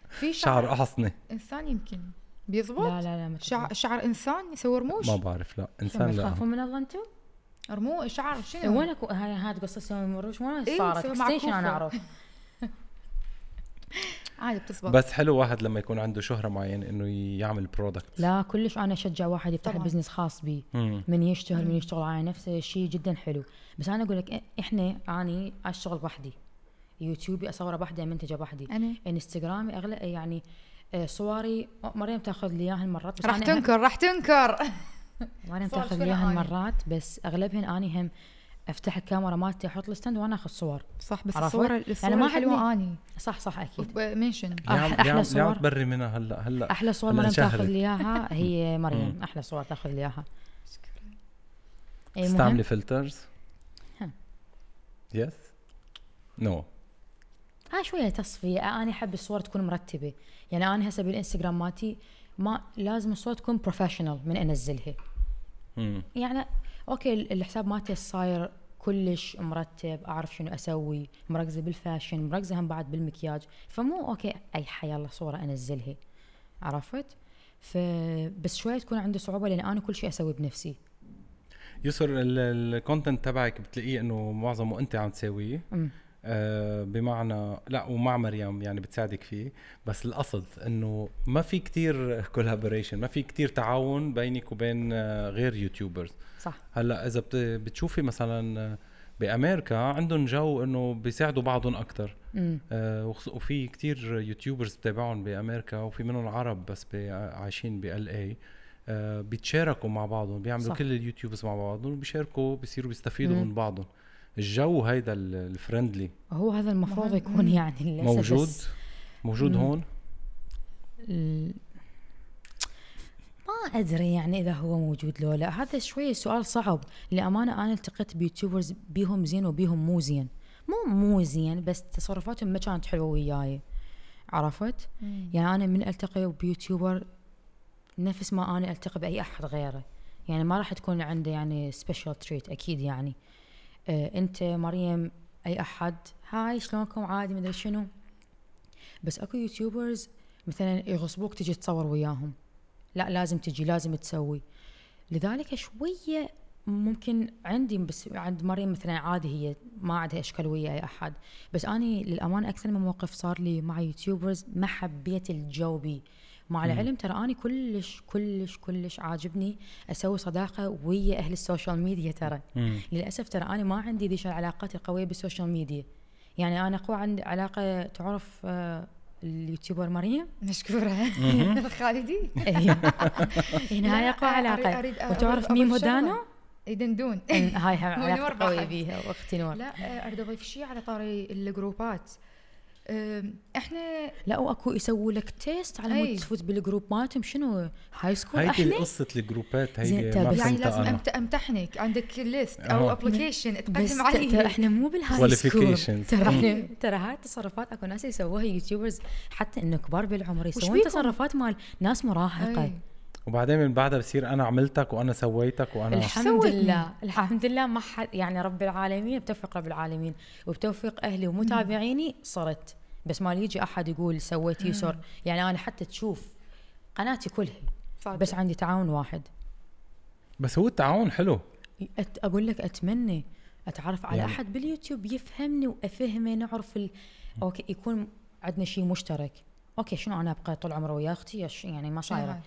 في شعر شعر أحصنة. إنسان يمكن بيزبط لا لا لا ما شعر شعر إنسان يسوي رموش ما بعرف لا إنسان لا. تخافون من الله أنتم؟ رمو شعر شنو؟ وين اكو هاي هاي قصه سوي مروش وين إيه، صارت؟ extension أنا. أعرف. عادي بتزبط. بس حلو واحد لما يكون عنده شهرة معينة إنه يعمل product لا كلش أنا أشجع واحد يفتح طبعاً. business خاص بيه مم. من يشتغل من. يشتغل على نفسه شيء جدا حلو. بس أنا أقول لك إحنا أني أشتغل بوحدي. يوتيوبي أصوره بوحدي منتجه بوحدي. أنا إنستغرامي أغلب يعني صوري مريم تاخذ لي اياها المرات بس راح تنكر راح تنكر مريم تاخذ لي اياها؟ المرات بس أغلبهن أني هم أفتح الكاميرا مالتي أحط ال stand وأنا أخذ صور صح بس عرفت؟ الصورة الصورة ما الحلوة أني صح صح أكيد mention عم صور. تبري منها هلا هلا أحلى صور مريم تاخذ. لي إياها هي مريم. أحلى صور تاخذ لي إياها أي تستعملي. filters ها. yes no هاي شوية تصفية أنا أحب الصور تكون مرتبة يعني أنا هسه بالإنستغرام مالتي ما لازم الصور تكون professional من أنزلها. يعني okay ال- الحساب مالتي صاير كلش مرتب أعرف شنو أسوي مركزة بال fashion مركزة هم بعد بالمكياج. فمو okay أي حي يلا صورة أنزلها. عرفت؟ فبس شوية تكون عندي صعوبة لأن أنا كل شيء أسوي بنفسي. يسر ال content تبعك بتلاقيه إنه معظمه أنت عم تساويه. آه بمعنى لا ومع مريم يعني بتساعدك فيه بس القصد إنه ما في كتير collaboration ما في كتير تعاون بينك وبين آه غير YouTubers صح هلأ إذا بت- بتشوفي مثلا آه، بأمريكا عندهم جو إنه بيساعدوا بعضهم أكثر. آه وفي كتير YouTubers بتابعهم بأمريكا وفي منهم عرب بس عايشين بال اي آه بيتشاركوا مع بعضهم بيعملوا. صح. كل ال YouTubers مع بعضهم وبيشاركوا بيصيروا بيستفيدوا مم. من بعضهم الجو هيدا ال- ال friendly هو هذا المفروض. يكون مم. يعني موجود؟ موجود مم. هون؟ ال- ما أدري يعني إذا هو موجود لو لا. هذا شوية سؤال صعب. لامانه أنا التقيت ب YouTubers بيهم زين وبيهم مو زين. مو مو زين بس تصرفاتهم ما كانت حلوة وياي. عرفت؟ يعني أنا من ألتقي ب YouTuber نفس ما أنا ألتقي بأي أحد غيره يعني ما راح تكون عنده يعني special treat أكيد يعني. أنت مريم أي أحد. hi شلونكم؟ عادي مدري شنو. بس أكو YouTubers مثلا يغصبوك تجي تصور وياهم. لا لازم تجي لازم تسوي. لذلك شوية ممكن عندي بس عند مريم مثلا عادي هي ما عندها إشكال ويا أي أحد. بس اني للامانه أكثر من موقف صار لي مع YouTubers ما حبيت الجو بي. مع مم. العلم ترى اني كلش كلش كلش عاجبني أسوي صداقة ويا أهل ال social media ترى. مم. للأسف ترى أنا ما عندي ذيش العلاقات القوية بال social media. يعني أنا قوي عندي علاقة تعرف آه، ال YouTuber مريم؟ مشكورة. مهم. خالدي؟ هي هنا هاي لا، أقوى علاقة. وتعرف ميم شغلة. هدانو يدندون هاي علاقة قوية. بيها وأختي نور. لا آه، أريد أضيف شيء على طاري الجروبات. إحنا لا واكو يسووا لك تيست على. مود تفوت بالجروب مالتهم. شنو؟ هاي سكول هيدي إحنا؟ قصة الجروبات زين، ما بس يعني لازم أمت- أمتحنك عندك ليست أو. ابلكيشن تقدم ترى عليه. إحنا مو بالهاي سكول. ترى إحنا ترى هاي التصرفات أكو ناس يسووها يوتيوبرز حتى إنه كبار بالعمر يسوون؟ تصرفات مال ناس مراهقة. أي. وبعدين من بعدها بصير أنا عملتك وأنا سويتك وأنا الحمد. لله. الحمد لله ما حد يعني رب العالمين بتوفيق رب العالمين. وبتوفيق أهلي ومتابعيني صرت. بس ما يجي أحد يقول سويت يسر. يعني أنا حتى تشوف قناتي كلها صادق. بس عندي تعاون واحد. بس هو التعاون حلو. أت أقول لك أتمنى أتعرف على يعني- أحد باليوتيوب يفهمني وأفهمه نعرف ال... okay يكون عندنا شيء مشترك. okay شنو أنا أبقى طول عمري ويا أختي؟ يعني ما صايرة. هاي؟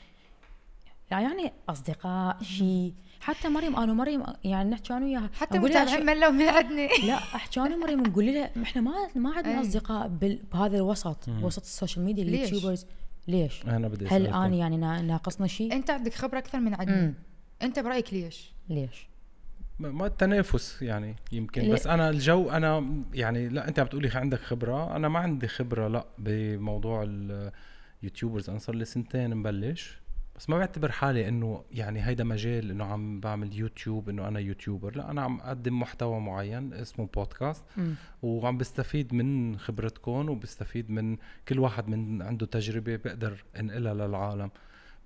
يعني أصدقاء شيء حتى مريم أنا ومريم يعني نحكي أنا وياها حتى متابعين ملوا من عندنا لا أحكي أنا ومريم نقول لها إحنا ما ما عندنا أي. أصدقاء بال- بهذا الوسط وسط ال social media؟ ال YouTubers ليش؟ أنا بدي هل. أنا يعني نا- ناقصنا شيء؟ أنت عندك خبرة أكثر من عندنا أنت برأيك ليش؟ ليش؟ ما التنافس يعني يمكن؟ بس أنا الجو أنا يعني لا أنت عم بتقولي عندك خبرة أنا ما عندي خبرة لا بموضوع ال YouTubers أنا صار لي سنتين مبلش بس ما بعتبر حالي إنه يعني هيدا مجال إنه عم بعمل يوتيوب إنه أنا YouTuber لا أنا عم أقدم محتوى معين اسمه بودكاست مم. وعم بستفيد من خبرتكم وبستفيد من كل واحد من عنده تجربة بقدر إنقلها للعالم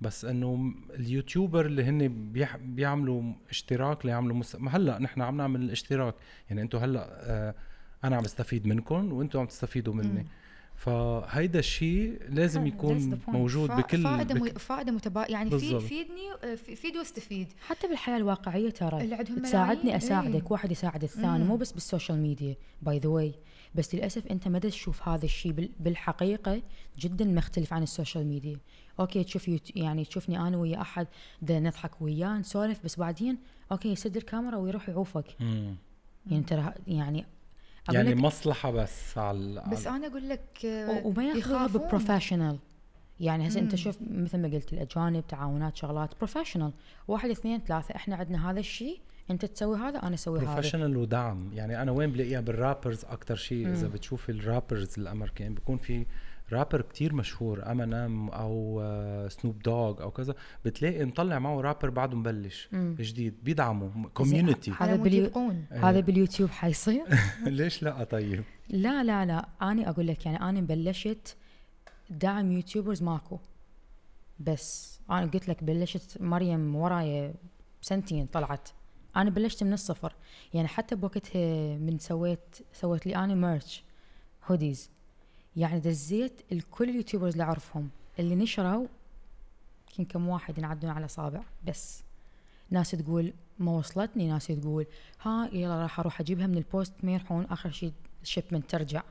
بس إنه ال YouTuber اللي هن بيح بيعملوا اشتراك ليعملوا مس... ما هلأ نحن عم نعمل الاشتراك يعني أنتم هلأ آه أنا عم بستفيد منكم وأنتم عم تستفيدوا مني مم. فهيدا الشيء لازم يكون. موجود فا- بكل, فائدة مت... فائدة متبا يعني في بالضبط. فيدني آه، في- فيد واستفيد حتى بالحياة الواقعية ترى اللي عندهم تساعدني ملايين، أساعدك إيه. واحد يساعد الثاني مم. مو بس بال social media by the way بس للأسف أنت ما تشوف هذا الشيء بال- بالحقيقة جدا مختلف عن ال social media okay تشوف يوت... يعني تشوفني أنا ويا أحد دا نضحك وياه نسولف بس بعدين okay يسد الكاميرا ويروح يعوفك مم. يعني ترى يعني يعني مصلحة بس على بس أنا أقول لك آه، وما ياخذوها يخافون. ب professional يعني هسه أنت. شوف مثل ما قلت الأجانب تعاونات شغلات professional واحد اثنين ثلاثة إحنا عندنا هذا الشيء أنت تسوي هذا أنا أسوي هذا professional ودعم يعني أنا وين بلاقيها بال rappers أكثر شيء إذا. بتشوف ال rappers الامريكان بيكون في رابر كتير مشهور ام ان ام أو سنوب دوغ أو كذا بتلاقي مطلع معه رابر بعده مبلش مم. جديد بيدعموا community هذا على مود باليو- يبقون. هذا باليوتيوب حيصير؟ ليش لا طيب؟ لا لا لا أنا أقول لك يعني أنا بلشت دعم YouTubers ماكو. بس أنا قلت لك بلشت مريم وراي سنتين طلعت. أنا بلشت من الصفر. يعني حتى بوقتها من سويت سويت لي أنا merch hoodies يعني دزيت الكل ال YouTubers اللي أعرفهم اللي نشروا يمكن كم واحد ينعدون على صابع بس. ناس تقول ما وصلتني ناس تقول ها يلا راح أروح أجيبها من ال post ما يروحون آخر شيء ال shipment ترجع.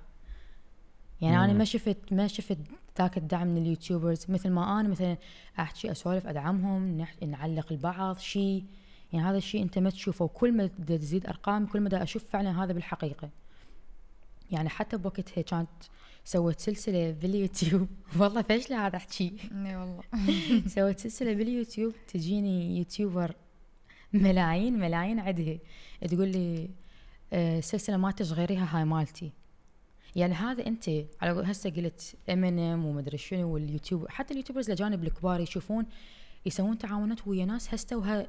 يعني أنا مم. ما شفت ما شفت ذاك الدعم من ال YouTubers. مثل ما أنا مثلا أحكي أسولف أدعمهم نح- نعلق البعض شيء يعني هذا الشيء أنت ما تشوفه. وكل ما تزيد أرقام كل ما أشوف فعلا هذا بالحقيقة. يعني حتى بوقتها كانت سويت سلسلة باليوتيوب والله فاشله هذا احكي اي والله. سويت سلسلة باليوتيوب تجيني YouTuber ملايين ملايين عدها. تقول لي آه، السلسله ما تشغيريها هاي مالتي. يعني هذا أنت على هسه قلت امينيم ومدري شنو واليوتيوب. حتى ال YouTubers الاجانب الكبار يشوفون يسوون تعاونات ويا ناس هستوها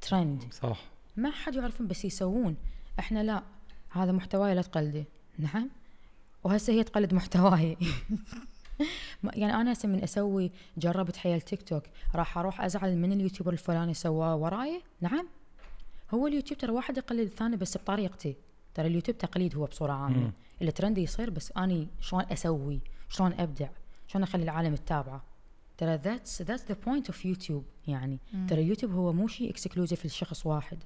ترند صح. ما حد يعرفون بس يسوون. إحنا لا هذا محتواي لا تقلده نعم؟ وهسه هي تقلد محتواي. يعني أنا هسه من أسوي جربت حيل تيك توك راح أروح أزعل من ال YouTuber الفلاني سواه وراي. نعم. هو اليوتيوب ترى واحد يقلد الثاني بس بطريقتي. ترى اليوتيوب تقليد هو بصورة عامة. الترند يصير بس أني شلون أسوي؟ شلون أبدع؟ شلون أخلي العالم يتابعه؟ ترى that's that's the point of YouTube يعني. ترى اليوتيوب هو مو شيء exclusive لشخص واحد.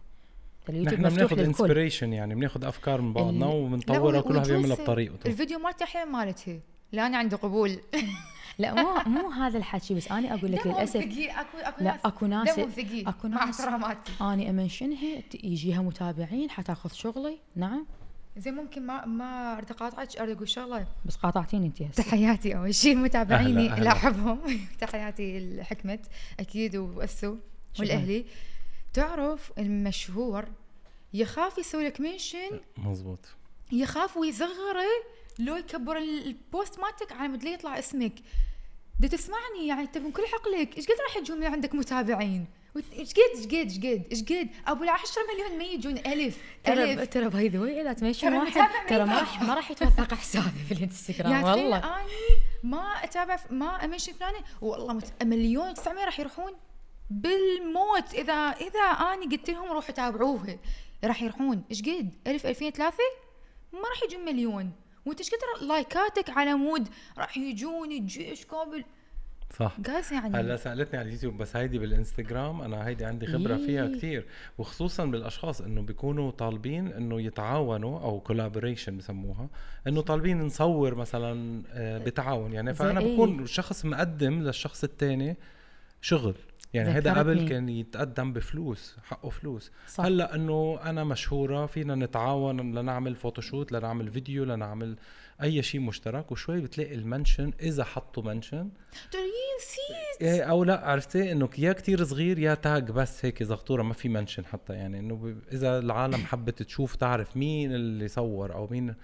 اليوتيوب نحن بناخذ inspiration يعني بناخذ أفكار من بعضنا وبنطورها كل واحد بيعملها بطريقته. الفيديو مالتي أحلى من مالتها لا أنا عندي قبول. لا مو مو هذا الحكي بس أنا أقول لك للأسف اكو أكو لا أكو ناس أكو مع ناس احتراماتي. اني أمنشنها يجيها متابعين حتأخذ شغلي. نعم. زين ممكن ما ما أريد اقاطعك أريد أقول شغلة. بس قاطعتيني أنت هسه. تحياتي أول شيء متابعيني. اللي احبهم تحياتي لحكمت أكيد وأسو والأهلي. تعرف المشهور يخاف يسوي لك mention مزبوط يخاف ويصغره لو يكبر ال- ال post مالتك على مود لا يطلع اسمك. دا تسمعني؟ يعني انت من كل عقلك إيش قد راح يجون عندك متابعين؟ إيش قد إيش قد إيش قد إيش قد؟ أبو العشرة مليون ما يجون ألف ترى ألف. ترى by the way إذا تمشي ترى واحد ترى ما راح ما راح يتوثق حسابي في الانستغرام يعني والله. اني ما أتابع ما أمشي فلانة. والله. مليون 900 راح يروحون؟ بالموت. إذا إذا آني قلت لهم روحوا تابعوها راح يروحون. إيش قد؟ 1000 2000 3 ما راح يجون مليون. وأنت إيش كثر لايكاتك على مود راح يجون الجيش كامل صح. جايز يعني. هلا سألتني على اليوتيوب بس هيدي بالإنستغرام أنا هيدي عندي خبرة فيها إيه. كثير وخصوصا بالأشخاص إنه بيكونوا طالبين إنه يتعاونوا أو collaboration بسموها إنه طالبين نصور مثلا آه، بتعاون. يعني فأنا إيه؟ بكون شخص مقدم للشخص الثاني شغل. يعني هذا قبل. كان يتقدم بفلوس حقه فلوس صح هلأ إنه أنا مشهورة فينا نتعاون لنعمل photoshoot لنعمل فيديو لنعمل أي شيء مشترك وشوي بتلاقي ال mention إذا حطوا mention. نسيت إيه أو لا عرفتي؟ إنه يا كتير صغير يا tag بس هيك زغروه ما في mention حتى يعني إنه إذا العالم حبت تشوف تعرف مين اللي صور أو مين.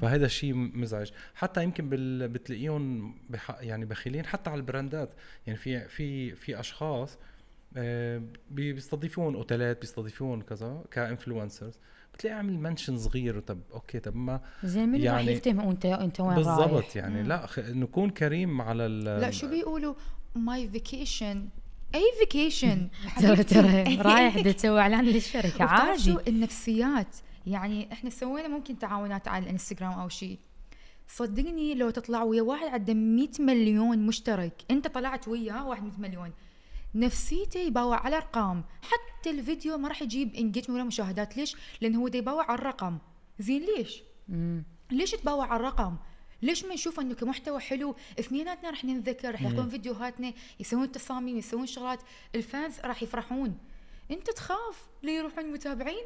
فهذا الشيء مزعج. حتى يمكن بال... بتلاقيهم بح... يعني بخيلين حتى على البراندات. يعني في في في أشخاص آه، بي- بيستضيفون أوتيلات بيستضيفون كذا ك influencers. بتلاقي عامل mention صغير طب okay طب ما زين من راح يعني يفتهم وانت انت وين رايح؟ بالضبط يعني لا خ... نكون كريم على ال... لا شو بيقولوا؟ my vacation أي vacation ترى ترى رايح تسوي إعلان للشركة عادي شو؟ النفسيات. يعني إحنا سوينا ممكن تعاونات على الإنستغرام أو شيء صدقني لو تطلع ويا واحد عنده 100 مليون مشترك أنت طلعت وياه واحد 100 مليون. نفسيته يباوع على ارقام حتى الفيديو ما راح يجيب انجيج ولا مشاهدات. ليش؟ لأن هو يباوع على الرقم. زين ليش؟ مم. ليش تباوع على الرقم؟ ليش ما نشوف إنه كمحتوى حلو؟ اثنيناتنا راح ننذكر راح ياخذون فيديوهاتنا يسوون تصاميم يسوون شغلات. الفانز راح يفرحون. أنت تخاف ليه يروحون المتابعين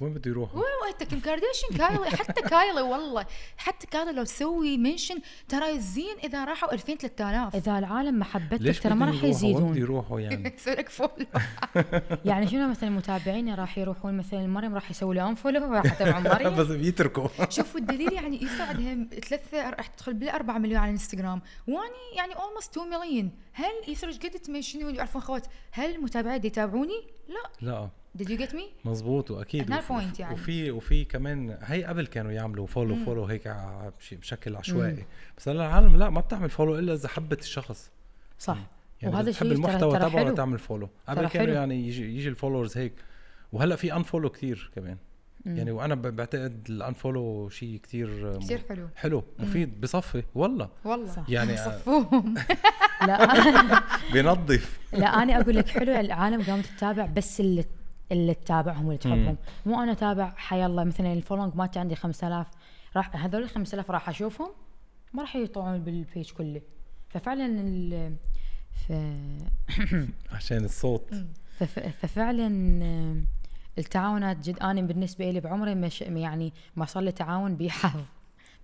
وين بده يروح وين وقتك؟ كيم كارديشن كايلي حتى كايلي والله. حتى كايلي لو تسوي mention ترى زين إذا راحوا 2000 3000 إذا العالم محبتك ليش ترى ما راح يروحوا؟ وين بده يزيدون يروحوا يعني؟ لك فول يعني شنو مثلا متابعيني راح يروحون؟ مثلا مريم راح يسوي له unfollow راح يتابعون مريم. بس بيتركوا. شوفوا الدليل يعني يساعدهم ثلاثة راح تدخل بال 4 مليون على الانستغرام وأني يعني almost 2 مليون هل يصير إيش قد تمنشنون يعرفون خوات؟ هل المتابعين يتابعوني؟ لا. لا. Did you get me؟ مزبوط وأكيد. هنا وف- ال point يعني. وفي وفي كمان هي قبل كانوا يعملوا follow follow هيك بشكل عشوائي. بس هلا العالم لا ما بتعمل follow إلا إذا حبت الشخص. صح. يعني وهذا إذا بتحب شيء ترى المحتوى تبعه تعمل follow قبل كانوا حلو. يعني يجي يجي ال followers هيك. وهلأ في unfollow كتير كمان. مم. يعني وأنا بعتقد ال unfollow شيء كتير كثير حلو. حلو. مفيد. بصفي. والله. والله. صح. يعني صفوهم لا بنظف. لا أنا أقول لك حلو. العالم قامت تتابع بس اللي تتابعهم واللي تحبهم. مو أنا أتابع حي الله مثلا ال following مالتي عندي 5000 راح هذول ال 5000 راح أشوفهم ما راح يطلعون بال page كله. ففعلا ال ف... عشان الصوت. فف... ففعلا التعاونات جد أنا بالنسبة لي بعمري مش يعني ما صار لي تعاون بحظ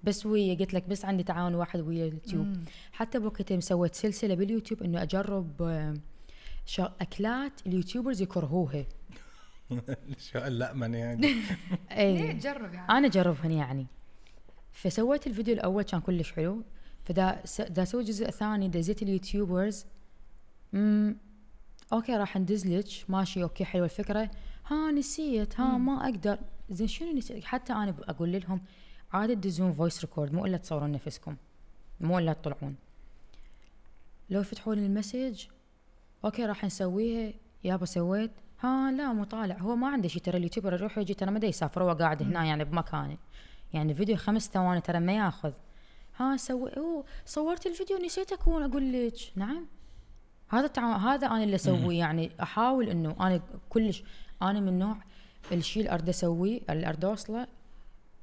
بس ويا قلت لك بس عندي تعاون واحد ويا اليوتيوب. مم. حتى بوقت يوم سويت سلسلة باليوتيوب إنه أجرب آه،. أكلات اليوتيوبرز يكرهوها. شو اللقمه يعني؟ ليه اي تجرب يعني أنا أجربهن يعني. فسويت الفيديو الأول كان كلش حلو. فدا س... دا أسوي الجزء الثاني دزيت اليوتيوبرز. امم أوكي راح ندز لك. ماشي أوكي حلوة الفكرة. ها نسيت. ها ما أقدر. زين شنو نسيت؟ حتى أنا أقول لهم عادي تدزون voice record مو إلا تصورون نفسكم. مو إلا تطلعون. لو يفتحون ال message okay راح نسويها يابا سويت. ها لا مو طالع. هو ما عنده شيء ترى ال YouTuber يروح ويجي ترى ما دا يسافر هو قاعد هنا يعني بمكانه يعني الفيديو خمس ثواني ترى ما ياخذ. ها سوري أوه صورت الفيديو نسيت أكون أقول لك. نعم. هذا التعاون هذا أنا اللي أسويه. يعني أحاول إنه أنا كلش أنا من نوع الشيء اللي اريد أسويه اللي اريد أوصله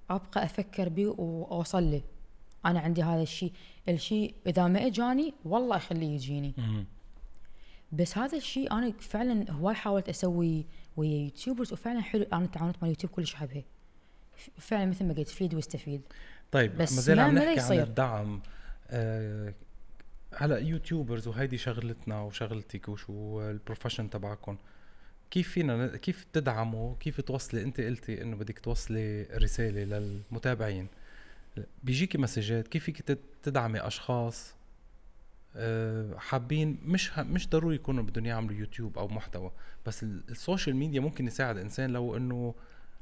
أبقى أفكر به وأوصل له. أنا عندي هذا الشيء الشيء إذا ما إجاني والله اخليه يجيني. بس هذا الشيء أنا فعلا هواي حاولت أسوي ويا YouTubers وفعلا حلو أنا التعاونات مال يوتيوب كلش احبها فعلا مثل ما قلت فيد واستفيد. طيب بس ما زال عم نحكي عن. الدعم. آه هلا YouTubers وهيدي شغلتنا وشغلتك وشو ال profession تبعكم كيف فينا كيف تدعموا كيف توصلي؟ انت قلتي إنه بدك توصلي رسالة للمتابعين. بيجيكي مسجات كيف فيك تد- تدعمي أشخاص؟ حابين مش مش ضروري يكونوا بدهم يعملوا يوتيوب أو محتوى بس ال- ال social media ممكن يساعد إنسان لو إنه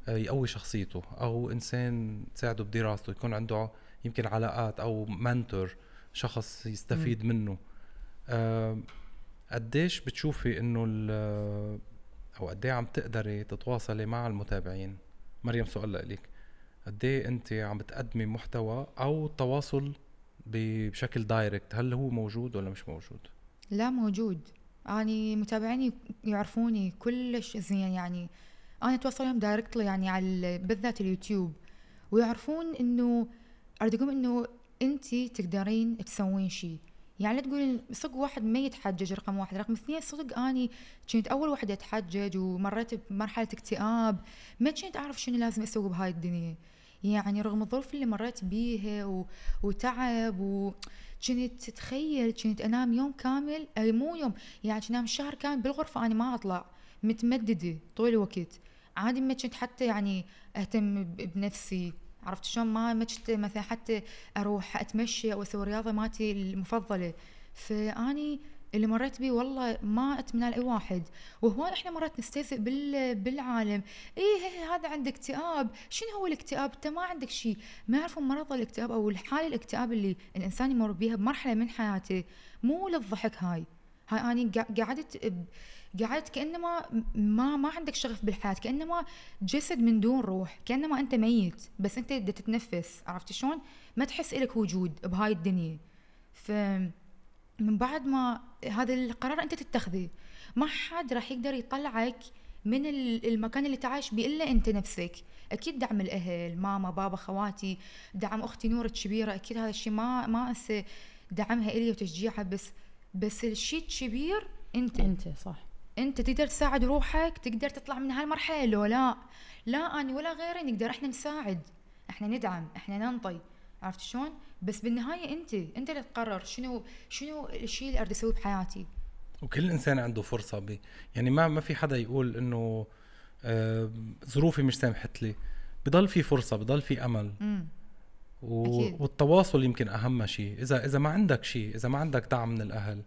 آه، يقوي شخصيته أو إنسان تساعده بدراسته يكون عنده يمكن علاقات أو mentor شخص يستفيد منه. آه، قديش بتشوفي إنه ال- أو قد عم تقدري تتواصلي مع المتابعين؟ مريم سؤال لك قد انت عم بتقدمي محتوى أو التواصل ب- بشكل direct هل هو موجود ولا مش موجود؟ لا موجود. اني متابعيني يعرفوني كلش زين يعني أنا اتواصل وياهم directly يعني على ال- بالذات اليوتيوب ويعرفون إنه أريد أقول إنه أنت تقدرين تسوين شيء. يعني لا تقولين صدق واحد ما يتحجج رقم واحد. رقم اثنين صدق أني كنت أول واحدة أتحجج ومريت بمرحلة اكتئاب. ما كنت أعرف شنو لازم أسوي بهاي الدنيا. يعني رغم الظروف اللي مريت بيها و... وتعب و كنت تتخيل كنت أنام يوم كامل أي مو يوم يعني كنت أنام شهر كامل بالغرفة أنا ما أطلع متمددة طول الوقت. عادي ما كنت حتى يعني أهتم بنفسي عرفت شلون؟ ما ما كنت مثلا حتى أروح أتمشى أو أسوي رياضة مالتي المفضلة. فأني اللي مريت بيه والله ما أتمنى لأي واحد. وهواي إحنا مرات نستهزئ بال بالعالم. إيه هذا عنده اكتئاب. شنو هو الاكتئاب؟ أنت ما عندك شيء. ما يعرفون مرض الاكتئاب أو الحالة الاكتئاب اللي الإنسان يمر بيها بمرحلة من حياته. مو للضحك هاي. هاي اني قعدت قعدت كأنما ما ما عندك شغف بالحياة. كأنما جسد من دون روح. كأنما أنت ميت. بس أنت بدك تتنفس. عرفت شلون؟ ما تحس إلك وجود بهاي الدنيا. ف من بعد ما هذا القرار أنت تتخذه ما حد راح يقدر يطلعك من ال- المكان اللي تعيش بيه إلا أنت نفسك. أكيد دعم الأهل ماما بابا خواتي دعم أختي نور الكبيره أكيد هذا الشيء ما ما أنسى دعمها إلي وتشجيعها بس بس الشيء الكبير أنت. أنت صح. أنت تقدر تساعد روحك تقدر تطلع من هالمرحلة لو لا لا أنا ولا غيري نقدر إحنا نساعد إحنا ندعم إحنا ننطي. عرفت شلون؟ بس بالنهاية أنت أنت اللي تقرر شنو شنو الشيء اللي أريد أسويه بحياتي. وكل إنسان عنده فرصة ب... يعني ما ما في حدا يقول إنه آه، ظروفي مش سامحت لي. بضل في فرصة بضل في أمل. و... أكيد. والتواصل يمكن أهم شيء. إذا إذا ما عندك شيء إذا ما عندك دعم من الأهل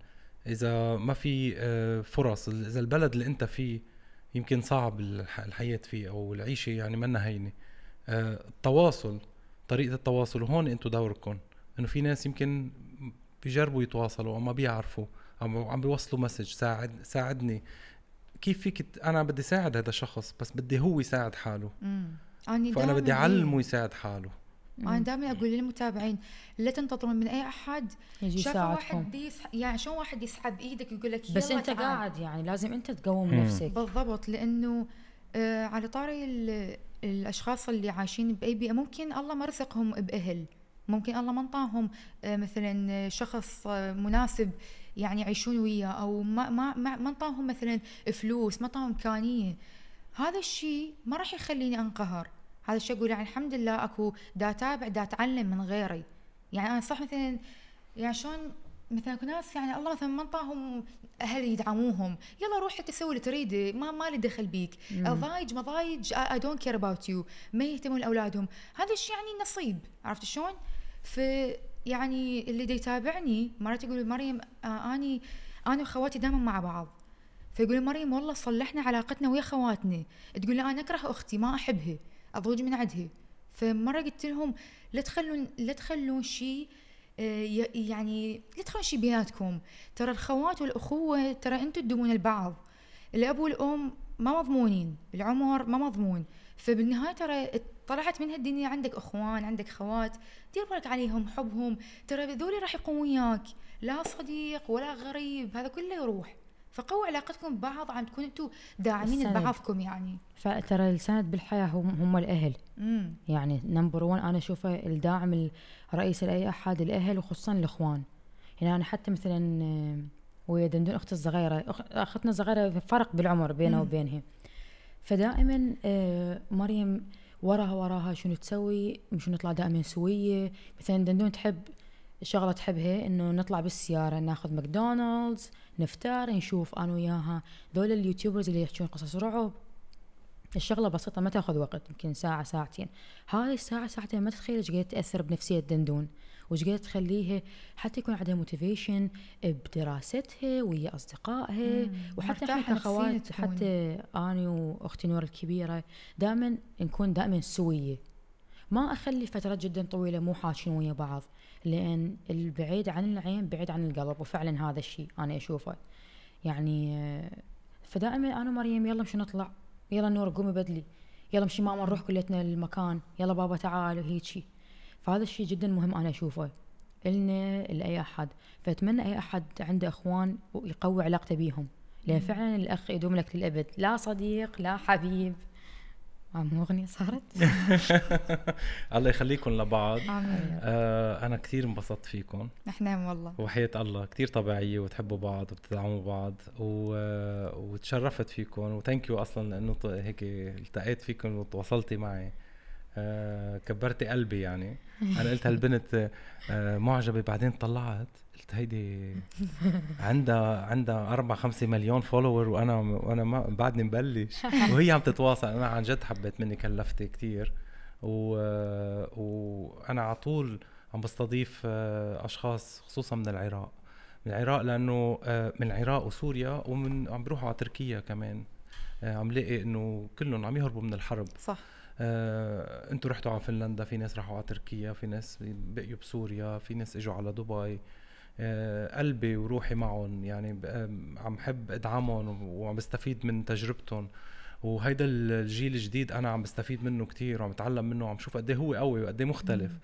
إذا ما في آه، فرص إذا البلد اللي أنت فيه يمكن صعب الح- الحياة فيه أو العيشة يعني منا هينه آه، التواصل. طريقة التواصل وهون أنتم دوركم انه في ناس يمكن بيجربوا يتواصلوا أو ما بيعرفوا أو عم بيوصلوا مسج ساعد ساعدني. كيف فيك أنا بدي ساعد هذا الشخص بس بدي هو يساعد حاله. امم أنا فأنا بدي اعلمه. يساعد حاله. أنا دائما أقول للمتابعين لا تنتظرون من أي أحد يجي شافوا يساعدكم. واحد بيسح... يعني شلون واحد يسحب إيدك يقول لك بس أنت تعال. قاعد يعني لازم أنت تقوم مم. نفسك. بالضبط لأنه آه على طاري ال- الأشخاص اللي عايشين بأي بيئة ممكن الله ما رزقهم بأهل. ممكن الله ما انطاهم آه مثلا شخص آه مناسب يعني يعيشون وياه أو ما ما ما, ما انطاهم مثلا فلوس ما انطاهم إمكانية. هذا الشيء ما راح يخليني أنقهر. هذا الشيء أقول يعني الحمد لله أكو دا أتابع دا أتعلم من غيري. يعني أنا صح مثلا يعني شلون مثلا ناس يعني الله مثلا ما انطاهم أهل يدعموهم. يلا روح أنت سوي اللي تريده ما ما لي دخل بيك. ضايج ما ضايج I don't care about you ما يهتمون لأولادهم. هذا الشيء يعني نصيب. عرفت شلون؟ ف يعني اللي يتابعني مرات يقول مريم آه اني أنا وأخواتي دائما مع بعض. فيقول مريم والله صلحنا علاقتنا ويا خواتنا. تقول أنا أكره أختي ما أحبها. أضوج من عندها فمرة قلت لهم لا تخلون لا تخلون شيء يعني لا تخلون شيء بيناتكم ترى الخوات والأخوة ترى أنتم تدومون البعض. الأب والأم ما مضمونين العمر ما مضمون. فبالنهاية ترى طلعت من هالدنيا عندك أخوان عندك خوات دير بالك عليهم حبهم. ترى ذولي راح يقومون وياك. لا صديق ولا غريب هذا كله يروح. فقووا علاقتكم ببعض عم تكونوا أنتم داعمين. لبعضكم يعني. فترى السند بالحياة هم هم الأهل. امم يعني نمبر 1 أنا أشوفه الداعم الرئيسي لأي أحد الأهل وخصوصا الإخوان. يعني أنا حتى مثلا آه، ويا دندون أختي الصغيرة أختنا الصغيرة فرق بالعمر بينها مم. وبينها فدائما آه، مريم وراها وراها شنو تسوي شنو نطلع دائما سوية. مثلا دندون تحب شغله تحبها إنه نطلع بالسيارة ناخذ ماكدونالدز نفتر نشوف أنا وياها ذول ال YouTubers اللي يحكون قصص رعب. الشغلة بسيطة ما تأخذ وقت يمكن ساعة ساعتين. هاي الساعة ساعتين ما تتخيل إيش قد تأثر بنفسية دندون وش قد تخليها؟ حتى يكون عندها motivation بدراستها ويا أصدقائها. وحتى إحنا تكون. حتى اني وأختي نور الكبيرة دائما نكون دائما سوية. ما أخلي فترات جدا طويلة مو حاشين ويا بعض لأن البعيد عن العين بعيد عن القلب وفعلا هذا الشيء أنا أشوفه. يعني آه، فدائما أنا ومريم يلا مش نطلع يلا نور قومي بدلي يلا مشي ماما نروح كليتنا المكان يلا بابا تعال وهيجي فهذا الشيء جدا مهم أنا أشوفه. إلنا لأي أحد. فأتمنى أي أحد عنده إخوان ويقوي علاقته بيهم. لأن فعلا الأخ يدوم لك للأبد. لا صديق لا حبيب. مو أغنية صارت؟ الله يخليكم لبعض. آه أنا كثير انبسطت فيكم. نحن والله. وحياة الله. كتير طبيعية وتحبوا بعض وبتدعموا بعض. و... وتشرفت فيكم. وثانك يو أصلا لأنه هيك التقيت فيكم وتواصلتي معي. آه كبرتي قلبي يعني. أنا قلت هالبنت آه معجبة بعدين طلعت. قلت هيدي عندها عندها أربع خمسة مليون فولور وأنا وأنا ما بعدني مبلش وهي عم تتواصل. أنا عن جد حبيت مني كلفتي كتير. و... وأنا على طول عم بستضيف آه، أشخاص خصوصا من العراق. من العراق لأنه آه، من العراق وسوريا ومن عم بيروحوا على تركيا كمان. آه، عم لاقي إنه كلهم عم يهربوا من الحرب. صح. آه، أنتوا رحتوا على فنلندا في ناس راحوا على تركيا في ناس بقيوا بسوريا في ناس إجوا على دبي. قلبي وروحي معهم. يعني عم حب ادعمهم وعم بستفيد من تجربتهم. وهيدا الجيل الجديد أنا عم بستفيد منه كتير وعم بتعلم منه وعم شوف قد إيه هو قوي وقد إيه مختلف.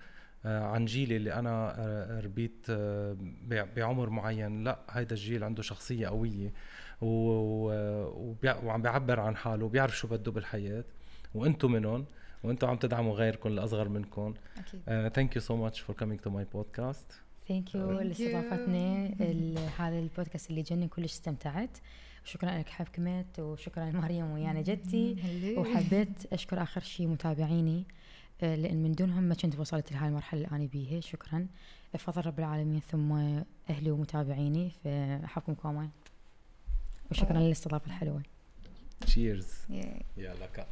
آه، عن جيلي اللي أنا آه، ربيت آه، بع- بعمر معين. لا هيدا الجيل عنده شخصية قوية وعم بيعبر عن حاله وبيعرف شو بده بالحياة. وأنتم منهم وأنتم عم تدعموا غيركم الاصغر منكم. Thank you so much for coming to my podcast Thank you ال- هذا البودكاست اللي جني كلش استمتعت. شكرا لك حبكمت وشكرا لمريم ويانا جدتي. وحبيت أشكر آخر شيء متابعيني آه، لأن من دونهم ما كنت وصلت لهاي المرحلة اللي أنا بيها. شكرا. بفضل رب العالمين ثم أهلي ومتابعيني فحبكم كوماي. وشكرا. للاستضافة الحلوة. Cheers. يلا كا.